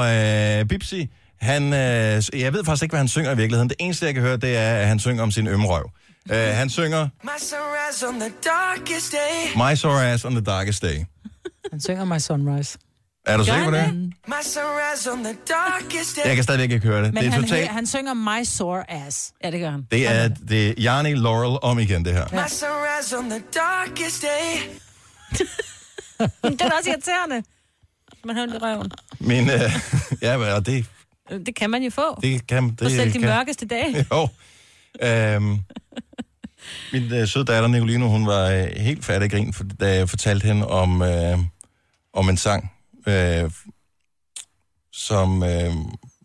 øh, Bipsy, han, øh, jeg ved faktisk ikke, hvad han synger i virkeligheden. Det eneste, jeg kan høre, det er, at han synger om sin ømrøv. Øh, han synger My sunrise on the darkest day. My Sore Ass on the Darkest Day. Han synger My Sunrise. Er du sikker på det? Jeg kan stadigvæk ikke høre det. Men det er han, totalt... han synger My Sore Ass. Ja, det gør han. Det er, det er Jarni Laurel om igen, det her. My sunrise on the darkest day. det er også irriterende. Man har ondt i røven. Min, øh, ja, og det, Det kan man jo få. det kan... Det På selv de kan, mørkeste dage. Jo. Øhm, min øh, søde datter, Nicoline, hun var øh, helt færdig grin, for, da jeg fortalte hende om, øh, om en sang, øh, som, øh,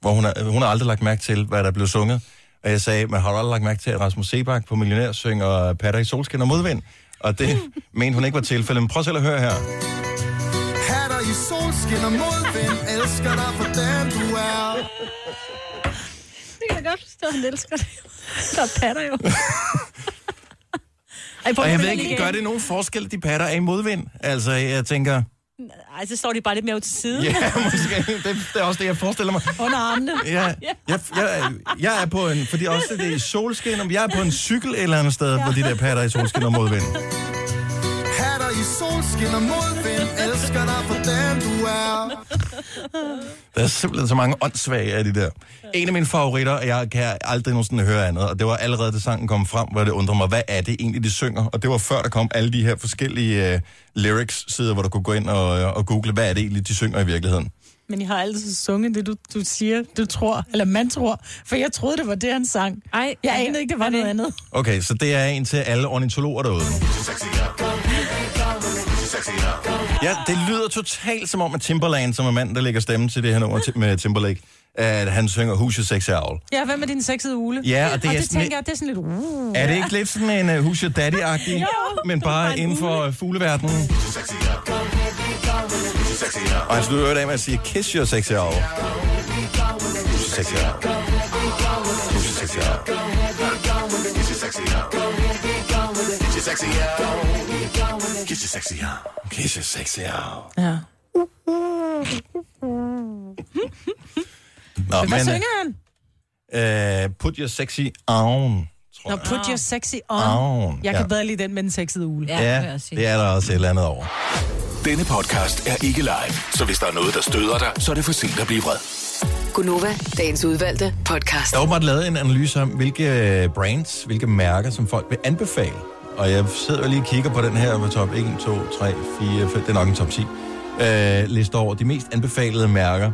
hvor hun har, hun har aldrig lagt mærke til, hvad der blev sunget. Og jeg sagde, men har aldrig lagt mærke til, at Rasmus Sebak på Millionær synger Patter i solskin og modvind? Og det mente hun ikke var tilfældet. Men prøv selv at høre her. Hatter i solskin og modvind. Elsker dig for den du er. Det kan jeg godt forstå, han elsker det. Der er patter jo. Ej, prøv Og jeg ved ikke, gør det nogen forskel, de patter er i modvind? Altså, jeg tænker, Ej, så står de bare lidt mere ud til siden. ja, måske, det, det er også det, jeg forestiller mig. Under armene. Ja, jeg, jeg, jeg er på en, fordi også det er i solskin, om jeg er på en cykel et eller andet sted, hvor de der patter i solskin og modvind. Solskin og modvind. Elsker dig for den du er. Der er simpelthen så mange åndssvage af de der. En af mine favoritter, og jeg kan aldrig nogensinde høre andet, og det var allerede, da sangen kom frem, hvor det undrer mig, hvad er det egentlig, de synger? Og det var før, der kom alle de her forskellige uh, lyrics-sider, hvor du kunne gå ind og, øh, og google, hvad er det egentlig, de synger i virkeligheden? Men I har altid sunget det, du, du siger, du tror, eller man tror. For jeg troede, det var det, han sang. Ej, jeg anede ikke, det var noget andet. Okay, så det er en til alle ornitologer derude. Ja, det lyder totalt som om, at Timberland, som er manden, der lægger stemme til det her nummer til- med Timberlake, at han synger Who's Your Sexy Owl. Ja, hvem er din sexede ule? Ja, og det og er det sådan tænker jeg, det er sådan lidt... Uh, Er det ikke lidt sådan en uh, Who's Your Daddy-agtig, Jo. men bare inden for uh, fugleverdenen? Og han slutter af med at sige, Kiss Your Sexy Owl. Who's your sexy owl? Who's your sexy owl? Kiss your sexy owl. Kiss your sexy owl. Ja. Nå, Hvad men, synger han? uh, put your sexy on. Nå, put your sexy on. On, Jeg kan ja. bedre lide den med den sexede ule. Ja, det er der også et eller andet over. Denne podcast er ikke live, så hvis der er noget, der støder dig, så er det for sent at blive vred. Gunova, dagens udvalgte podcast. Der er åbenbart lavet en analyse om, hvilke øh, brands, hvilke mærker, som folk vil anbefale. Og jeg sidder lige og kigger på den her med top 1, 2, 3, 4, 5, det er nok en top 10, øh, liste over de mest anbefalede mærker,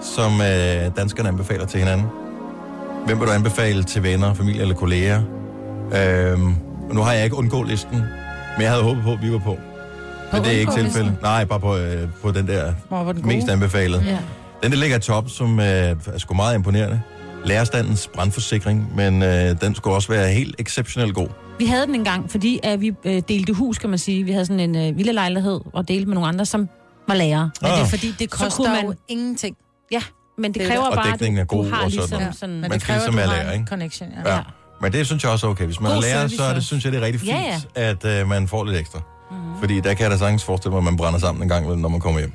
som øh, danskerne anbefaler til hinanden. Hvem vil du anbefale til venner, familie eller kolleger? Øh, nu har jeg ikke undgået listen, men jeg havde håbet på, at vi var på. Men det er ikke tilfældet. Nej, bare på, øh, på den der Hvor den gode? mest anbefalede. Ja. Den, der ligger top, som øh, er sgu meget imponerende. Lærerstandens brandforsikring, men øh, den skulle også være helt exceptionelt god. Vi havde den engang, fordi at vi øh, delte hus, kan man sige. Vi havde sådan en øh, lille lejlighed og delte med nogle andre, som var lærere. Men det er Ah. fordi, det Så koster kunne man... jo ingenting. Ja, men det Det er kræver det. Og bare, dækningen er at du, god du har og ligesom sådan. sådan... Men Man det kræver, ligesom at lærer, ikke? connection. Ja. Ja. Men det synes jeg også er okay. Hvis man God er lærer, så er det, synes jeg, det er rigtig fint, Ja, ja. at øh, man får lidt ekstra. Mm-hmm. Fordi der kan jeg da sagtens forestille mig, at man brænder sammen en gang, når man kommer hjem.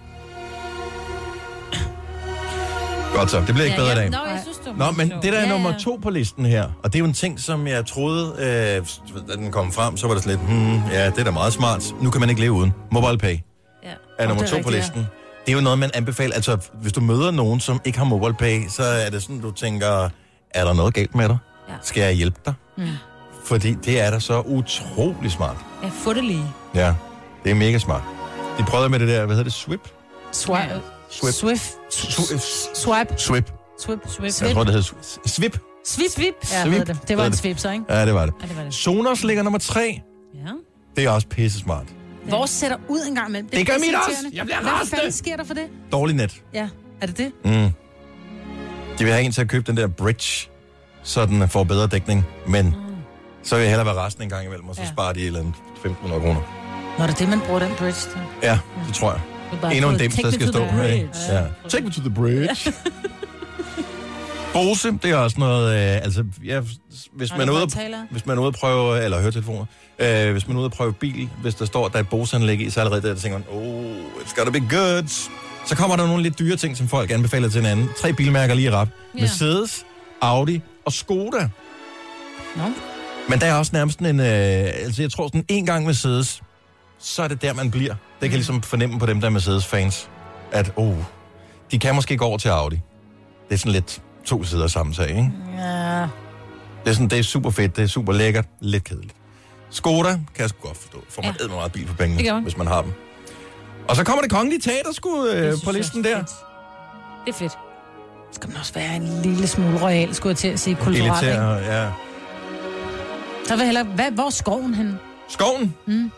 Godt så, det bliver ikke bedre i dag. Nå, jeg Nå, men det der er ja, nummer ja. to på listen her, og det er jo en ting, som jeg troede, øh, da den kom frem, så var det sådan lidt, hmm, ja, det er da meget smart. Nu kan man ikke leve uden. MobilePay Ja. er nummer er to på rigtigt, listen. Det er jo noget, man anbefaler. Altså, hvis du møder nogen, som ikke har MobilePay, så er det sådan, du tænker, er der noget galt med dig? Ja. Skal jeg hjælpe dig? Mm. Fordi det er da så utrolig smart. Ja, få det lige. Ja, det er mega smart. De prøvede med det der, hvad hedder det, Swip? Swipe. Swip. Swift. Swipe. Swipe. Swip. Swip. Swip. Jeg tror, det hedder Swip. Svip. Svip. Svip. Ja, Svip. Det. det var en det. svip, så, ikke? Ja, det var det. Ja, det var det. Sonos ligger nummer tre. Ja. Det er også pisse smart. Vores sætter ud en gang imellem. Det gør er mit også. Jeg bliver Hvad rasende. fanden sker der for det? Dårlig net. Ja, er det det? Mm. De vil have en til at købe den der bridge, så den får bedre dækning. Men Mm. så vil jeg hellere være resten en gang imellem, og så Ja. sparer de et eller andet 1.500 kroner. Nå, det er det, man bruger den bridge til. Ja, det tror jeg. Det Endnu en "Take der me skal to stå. the bridge." Ikke? Ja. Take me to the bridge. Bose, det er også noget, øh, altså, ja, hvis man, er ude, at- hvis man er ude at prøve, eller høretelefoner, øh, hvis man er ude at prøve bil, hvis der står, at der er et Bose-anlæg i, så allerede der, der tænker man, oh, it's gotta be good. Så kommer der nogle lidt dyre ting, som folk anbefaler til hinanden. Tre bilmærker lige rap. Ja. Mercedes, Audi og Skoda. Nå. Men der er også nærmest en, øh, altså jeg tror sådan en gang Mercedes, så er det der, man bliver. Det kan jeg ligesom fornemme på dem, der er Mercedes-fans, at oh, de kan måske gå over til Audi. Det er sådan lidt to sider samme sag, ikke? Ja. Det er, sådan, det er super fedt, det er super lækkert, lidt kedeligt. Skoda kan jeg sgu godt forstå. Får man ja. meget bil for pengene, man. hvis man har dem. Og så kommer det kongelige teater sgu øh, på listen er der. fedt. Det er fedt. Skal man også være en lille smule royal, skulle jeg til at sige, kulturelt, ja. Så vil jeg hellere... Hvad, hvor er skoven henne? Skoven? Mm.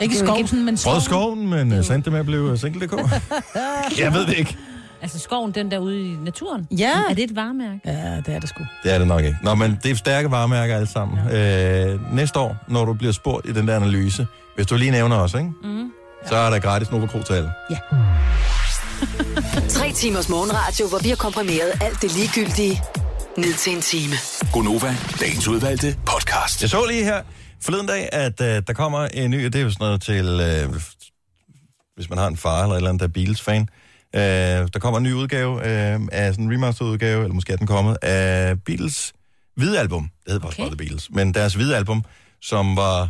Ikke skoven, men skoven. skoven, men uh, sendte med at blive single.dk. jeg ved det ikke. Altså skoven, den der ude i naturen. Ja. Er det et varemærke? Ja, det er det sgu. Det er det nok ikke. Nå, men det er stærke varemærker alle sammen. Ja. Øh, næste år, når du bliver spurgt i den der analyse, hvis du lige nævner os, ikke? Mm. så er der gratis Nova Cruz til alle. Tre timers morgenradio, hvor vi har komprimeret alt det ligegyldige ned til en time. Gonova, dagens udvalgte podcast. Jeg så lige her forleden dag, at øh, der kommer en ny, og det er jo sådan noget til, øh, hvis man har en far eller et eller andet, der er Beatles-fan. Øh, der kommer en ny udgave øh, af sådan en remastered udgave, eller måske er den kommet, af Beatles hvide album. Det hedder faktisk bare The Beatles. Men deres hvide album, som var...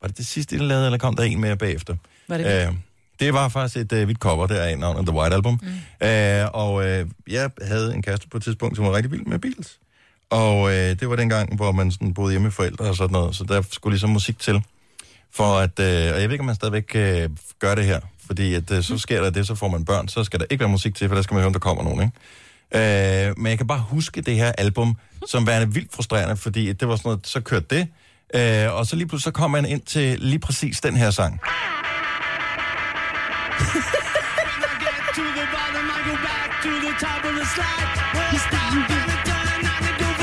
Var det det sidste, de lavede, eller kom der en mere bagefter? Var det øh, det var faktisk et uh, hvidt cover, der er af The White Album. Mm. Øh, og øh, jeg havde en kæreste på et tidspunkt, som var rigtig vild med Beatles. Og øh, det var den gang, hvor man sådan boede hjemme med forældre og sådan noget, så der skulle ligesom musik til. For at, øh, og jeg ved ikke, om man stadigvæk øh, gør det her, fordi at, øh, så sker der det, så får man børn, så skal der ikke være musik til, for der skal man høre, om der kommer nogen, ikke? Øh, men jeg kan bare huske det her album, som værende vildt frustrerende, fordi det var sådan noget, så kørte det, øh, og så lige pludselig så kom man ind til lige præcis den her sang.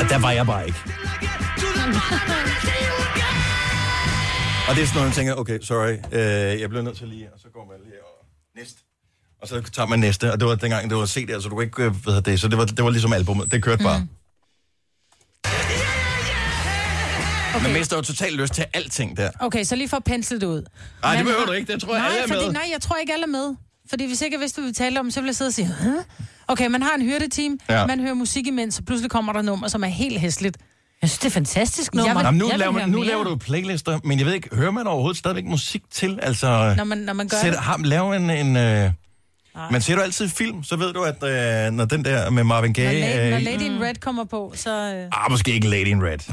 Og der var jeg bare ikke. Og det er sådan noget, man tænker, okay, sorry, øh, jeg bliver nødt til lige, og så går man lige og næste. Og så tager man næste, og det var dengang, det var CD, altså du kunne ikke, øh, hvad hedder det, så det var, det var ligesom albumet, det kørte bare. Okay. Man mister jo totalt lyst til alting der. Okay, så lige for at pensle det ud. Nej, det behøver du ikke. Det tror jeg, nej, alle er fordi, med. Nej, jeg tror ikke alle er med. Fordi hvis ikke jeg vidste, hvad vi talte om, så ville jeg sidde og sige, Hæ? Okay, man har en hyrdeteam, Ja. man hører musik imens, og pludselig kommer der nummer, som er helt hæsligt. Jeg synes, det er fantastisk nummer. Jeg vil- Jamen, nu, jeg laver, man, nu mere. laver du playlister, men jeg ved ikke, hører man overhovedet stadigvæk musik til? Altså, Når man, når man gør sæt, det. har, lav en... en øh, men ser du altid film, så ved du, at øh, når den der med Marvin Når, Gaye... la- når Øh, Lady in Red kommer på, så... Øh... ah, måske ikke Lady in Red.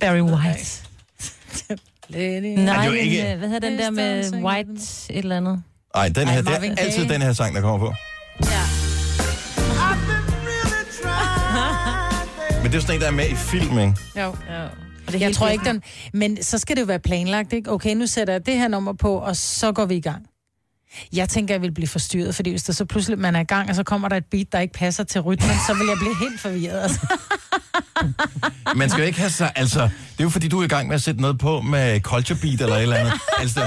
Barry White. Lady Nej, er men, ikke- øh, hvad hedder den der med White et eller andet? Nej, den Ej, her, det er altid Gaye. den her sang, der kommer på. Men det er jo sådan en, der er med i film, ikke? Jo. jo. Jeg helt tror ikke, den... Men så skal det jo være planlagt, ikke? Okay, nu sætter jeg det her nummer på, og så går vi i gang. Jeg tænker, jeg vil blive forstyrret, fordi hvis der så pludselig man er i gang, og så kommer der et beat, der ikke passer til rytmen, så vil jeg blive helt forvirret. Altså. Man skal jo ikke have sig... Altså, det er jo fordi, du er i gang med at sætte noget på med culture beat eller et eller andet. Altså,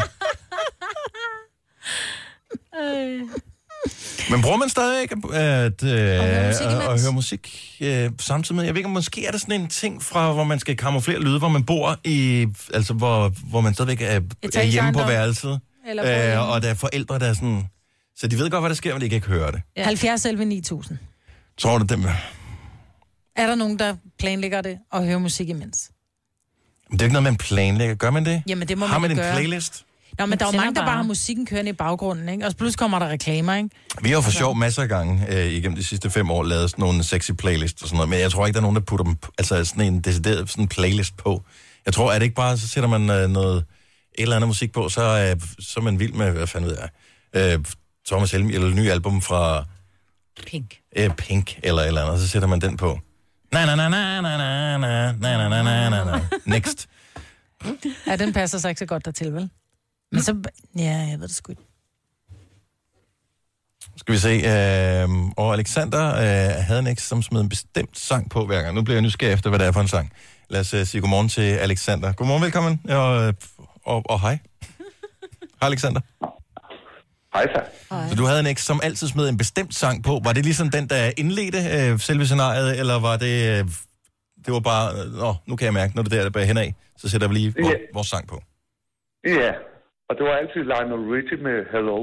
men bruger man stadigvæk at, øh, at, høre musik øh, samtidig med? Jeg ved ikke, om måske er der sådan en ting fra, hvor man skal kamuflere lyde, hvor man bor i... Altså, hvor, hvor man stadigvæk er, er hjemme på værelset. Eller hjemme. Øh, og der er forældre, der er sådan... Så de ved godt, hvad der sker, men de kan ikke høre det. Ja. 70 11 9000. Tror du, dem... Er der nogen, der planlægger det og hører musik imens? Men det er ikke noget, man planlægger. Gør man det? Jamen, det må Har man man en gøre. playlist? Nå, men Man der er jo mange, der bare har musikken kørende i baggrunden, ikke? Og så pludselig kommer der reklamer, ikke? Vi har for sjov masser af gange øh, igennem de sidste fem år lavet sådan nogle sexy playlists og sådan noget, men jeg tror ikke, der er nogen, der putter dem, altså sådan en decideret sådan playlist på. Jeg tror, at det ikke bare, så sætter man øh, noget, et eller andet musik på, så, øh, så er man vild med, hvad fanden ved jeg, øh, Thomas Helm, eller ny album fra Pink. øh, Pink, eller et eller andet, så sætter man den på. Na na na na na na na na na na na na Next. Ja, den passer sig ikke så godt dertil, vel? Men så... Ja, jeg ved det sgu ikke. Skal vi se. Øh, og Alexander øh, havde en eks, som smed en bestemt sang på hver gang. Nu bliver jeg nysgerrig efter, hvad det er for en sang. Lad os øh, sige godmorgen til Alexander. Godmorgen, velkommen. Og, øh, og, og hej. Hej, Alexander. Hej, så. Så du havde en eks, som altid smed en bestemt sang på. Var det ligesom den, der indledte øh, selve scenariet, eller var det... Øh, det var bare... Øh, åh, nu kan jeg mærke, når det der er bag henad, så sætter vi lige vores, vores sang på. Ja, og det var altid Lionel Richie med Hello.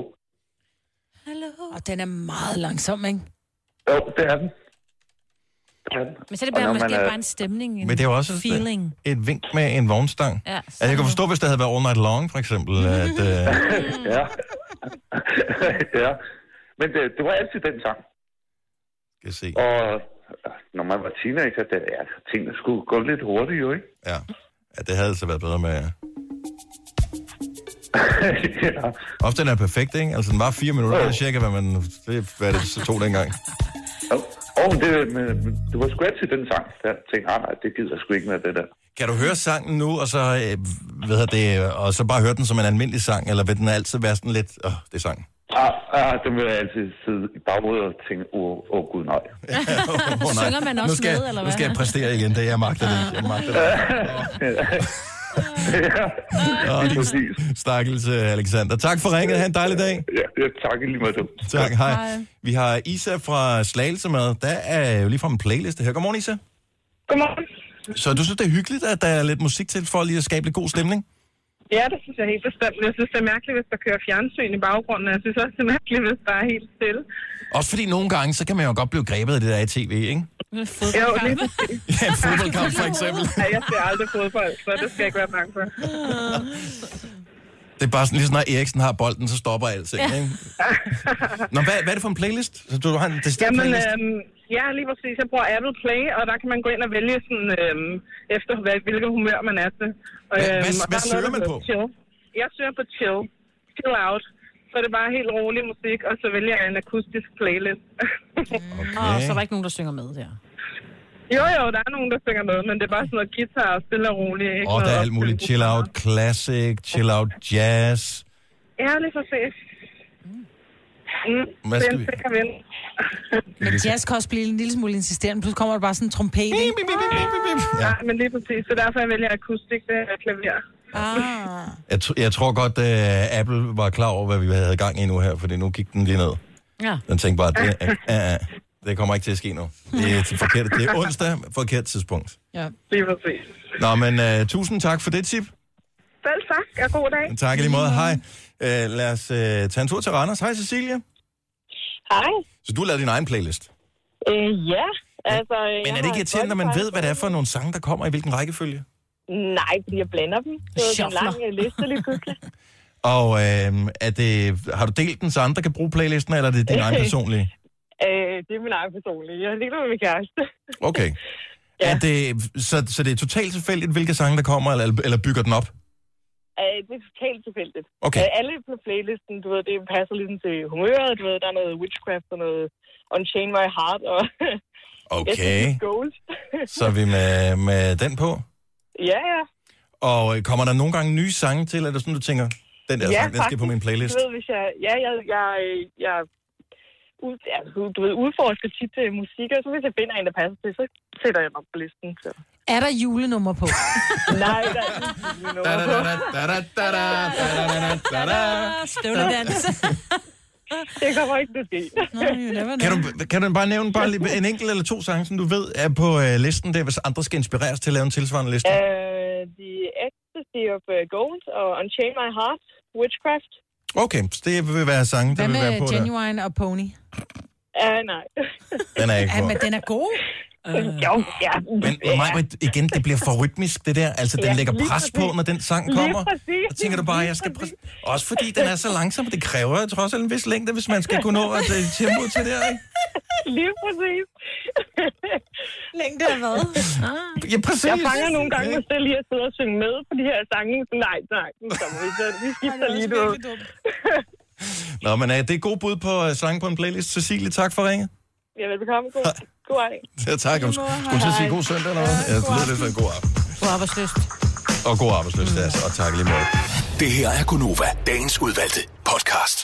Og den er meget langsom, ikke? Jo, det er den. Det er den. Men så er det bare, måske man er- bare en stemning, en Men det er jo også et, feeling. et vink med en vognstang. Ja, Altså, jeg kan forstå, hvis det havde været All Night Long, for eksempel, at... Øh, ja. ja. Men det, det var altid den sang. skal se. Og når man var teenager, det, ja, tingene skulle gå lidt hurtigt jo, ikke? Ja. ja, det havde altså været bedre med... ja. Ofte den er perfekt, ikke? Altså, den var fire minutter, er cirka, hvad man... Det, er, hvad det så tog dengang. Og det, men, det var sgu altid den sang, der jeg tænkte, ah, nej, det gider jeg sgu ikke med det der. Kan du høre sangen nu, og så, øh, hvad hedder det, og så bare høre den som en almindelig sang, eller vil den altid være sådan lidt... Åh, oh, det er sang. Ah, ah, den vil jeg altid sidde i baghovedet og tænke, åh, oh, oh, gud nej. Oh, nej. Synger man også nu skal, jeg- med, eller Nu skal hvad? jeg præstere igen, det jeg magter det. Jeg magter det. Åh, din stakkels øh, Alexander. Tak for ringet. Ha' en dejlig dag. Ja, ja tak lige måde. Tak, hej. Vi har Isa fra Slagelse med. Der er jo lige fra en playliste her. Godmorgen, Isa. Godmorgen. Så du synes, det er hyggeligt, at der er lidt musik til for lige at skabe lidt god stemning? Ja, det synes jeg helt bestemt. Jeg synes, det er mærkeligt, hvis der kører fjernsyn i baggrunden. Jeg synes også, det er mærkeligt, hvis der er helt stille. Også fordi nogle gange, så kan man jo godt blive grebet af det der i tv, ikke? Jo, lige præcis. Ja, en fodboldkamp for eksempel. Ja, jeg ser aldrig fodbold, så det skal jeg ikke være bange for. Det er bare sådan, lige når Eriksen har bolden, så stopper alting, ja. ikke? Nå, hvad, hvad er det for en playlist? Så du har en Jamen, playlist? øhm, ja, lige præcis. Jeg bruger Apple Play, og der kan man gå ind og vælge sådan, øhm, efter hvad- hvilket humør man er til. Hvad- hvad- og hvad der er noget, søger man på? Chill. Jeg søger på chill. Chill out. Så er det bare helt rolig musik, og så vælger jeg en akustisk playlist. Okay. Og så er der ikke nogen, der synger med der. Jo, jo, der er nogen, der synger med, men det er bare sådan noget guitar og stille og roligt. Ikke Og der er alt muligt chill out classic, chill out jazz. Ja, lige præcis. Mm, Hvad det er skal vi-. Men jazz kan også blive en lille smule insisterende, pludselig kommer der bare sådan en trompet, ikke? Ja. men lige præcis. Så derfor jeg vælger akustik, det er klaver. Ah. Jeg, tr- jeg tror godt, at Apple var klar over, hvad vi havde gang i nu her, fordi nu gik den lige ned. Ja. Den tænkte bare, det, uh, uh, det kommer ikke til at ske nu. Det er, til forkert, det er onsdag, forkert tidspunkt. Ja. Lige præcis. Nå, men uh, tusind tak for det tip. Selv tak, og god dag. Tak i lige måde. Hej. Uh, lad os uh, tage en tur til Randers. Hej, Cecilia. Hej. Så du har lavet din egen playlist. Øh, ja, altså... Men er det ikke irriterende, når man ved, hvad det er for nogle sange, der kommer i hvilken rækkefølge? Nej, fordi jeg blander dem. Det er en lang liste lige pludselig. Og øh, er det, har du delt den, så andre kan bruge playlisten, eller er det din egen personlige? Øh, det er min egen personlige. Jeg deler med min kæreste. Okay. ja. er det, så, så det er totalt tilfældigt, hvilke sange, der kommer, eller, eller bygger den op? Øh, det er totalt tilfældigt. Okay. Øh, alle på playlisten, du ved, det passer ligesom til humøret. Du ved, der er noget witchcraft og noget Unchain My Heart og... Okay. Så er vi med, med den på. ja, ja. Og øh, kommer der nogle gange nye sange til, eller er sådan, du tænker, den der ja, sang, den skal på min playlist? Du ved, hvis jeg... Ja, jeg... jeg, jeg ud, ja, du ved, udforsker tit til musik, og så hvis jeg finder en, der passer til, så sætter jeg op på listen. Så. Er der julenummer på? Nej, der er ikke nummer på. Støvledans. Det kommer ikke til at ske. Kan du, kan du bare nævne bare lige en enkelt eller to sange, som du ved er på øh, listen der, hvis andre skal inspireres til at lave en tilsvarende liste? Uh, the Ecstasy of uh, Gold og Unchain My Heart, Witchcraft. Okay, så det vil være sange, der Hvad vil være med på der. Genuine og Pony? Uh, nej. Den er ikke Ja, på. men den er god. Jo, ja. Men mig, igen, det bliver for rytmisk, det der. Altså, den Ja, lægger lige pres på, præcis. når den sang Lige kommer. præcis. Og tænker du bare, jeg skal... Præ- Også fordi den er så langsom, det kræver trods alt en vis længde, hvis man skal kunne nå at uh, tempo til det, ikke? Lige præcis. Længde af hvad? Ja, præcis. Jeg fanger nogle gange mig selv lige at sidde og synge med på de her sange. Nej, nej, nu kommer vi. Så vi skifter lige nu. Nå, men uh, det er god bud på uh, sange på en playlist. Cecilie, tak for ringet. Ja, velbekomme. God, god aften. Ja, tak. Jeg skulle til at sige god søndag, eller hvad? Ja, det lyder lidt som en god aften. God arbejdsløst. Og god arbejdsløst, altså. Og tak lige måde. Det her er Gunova, dagens udvalgte podcast.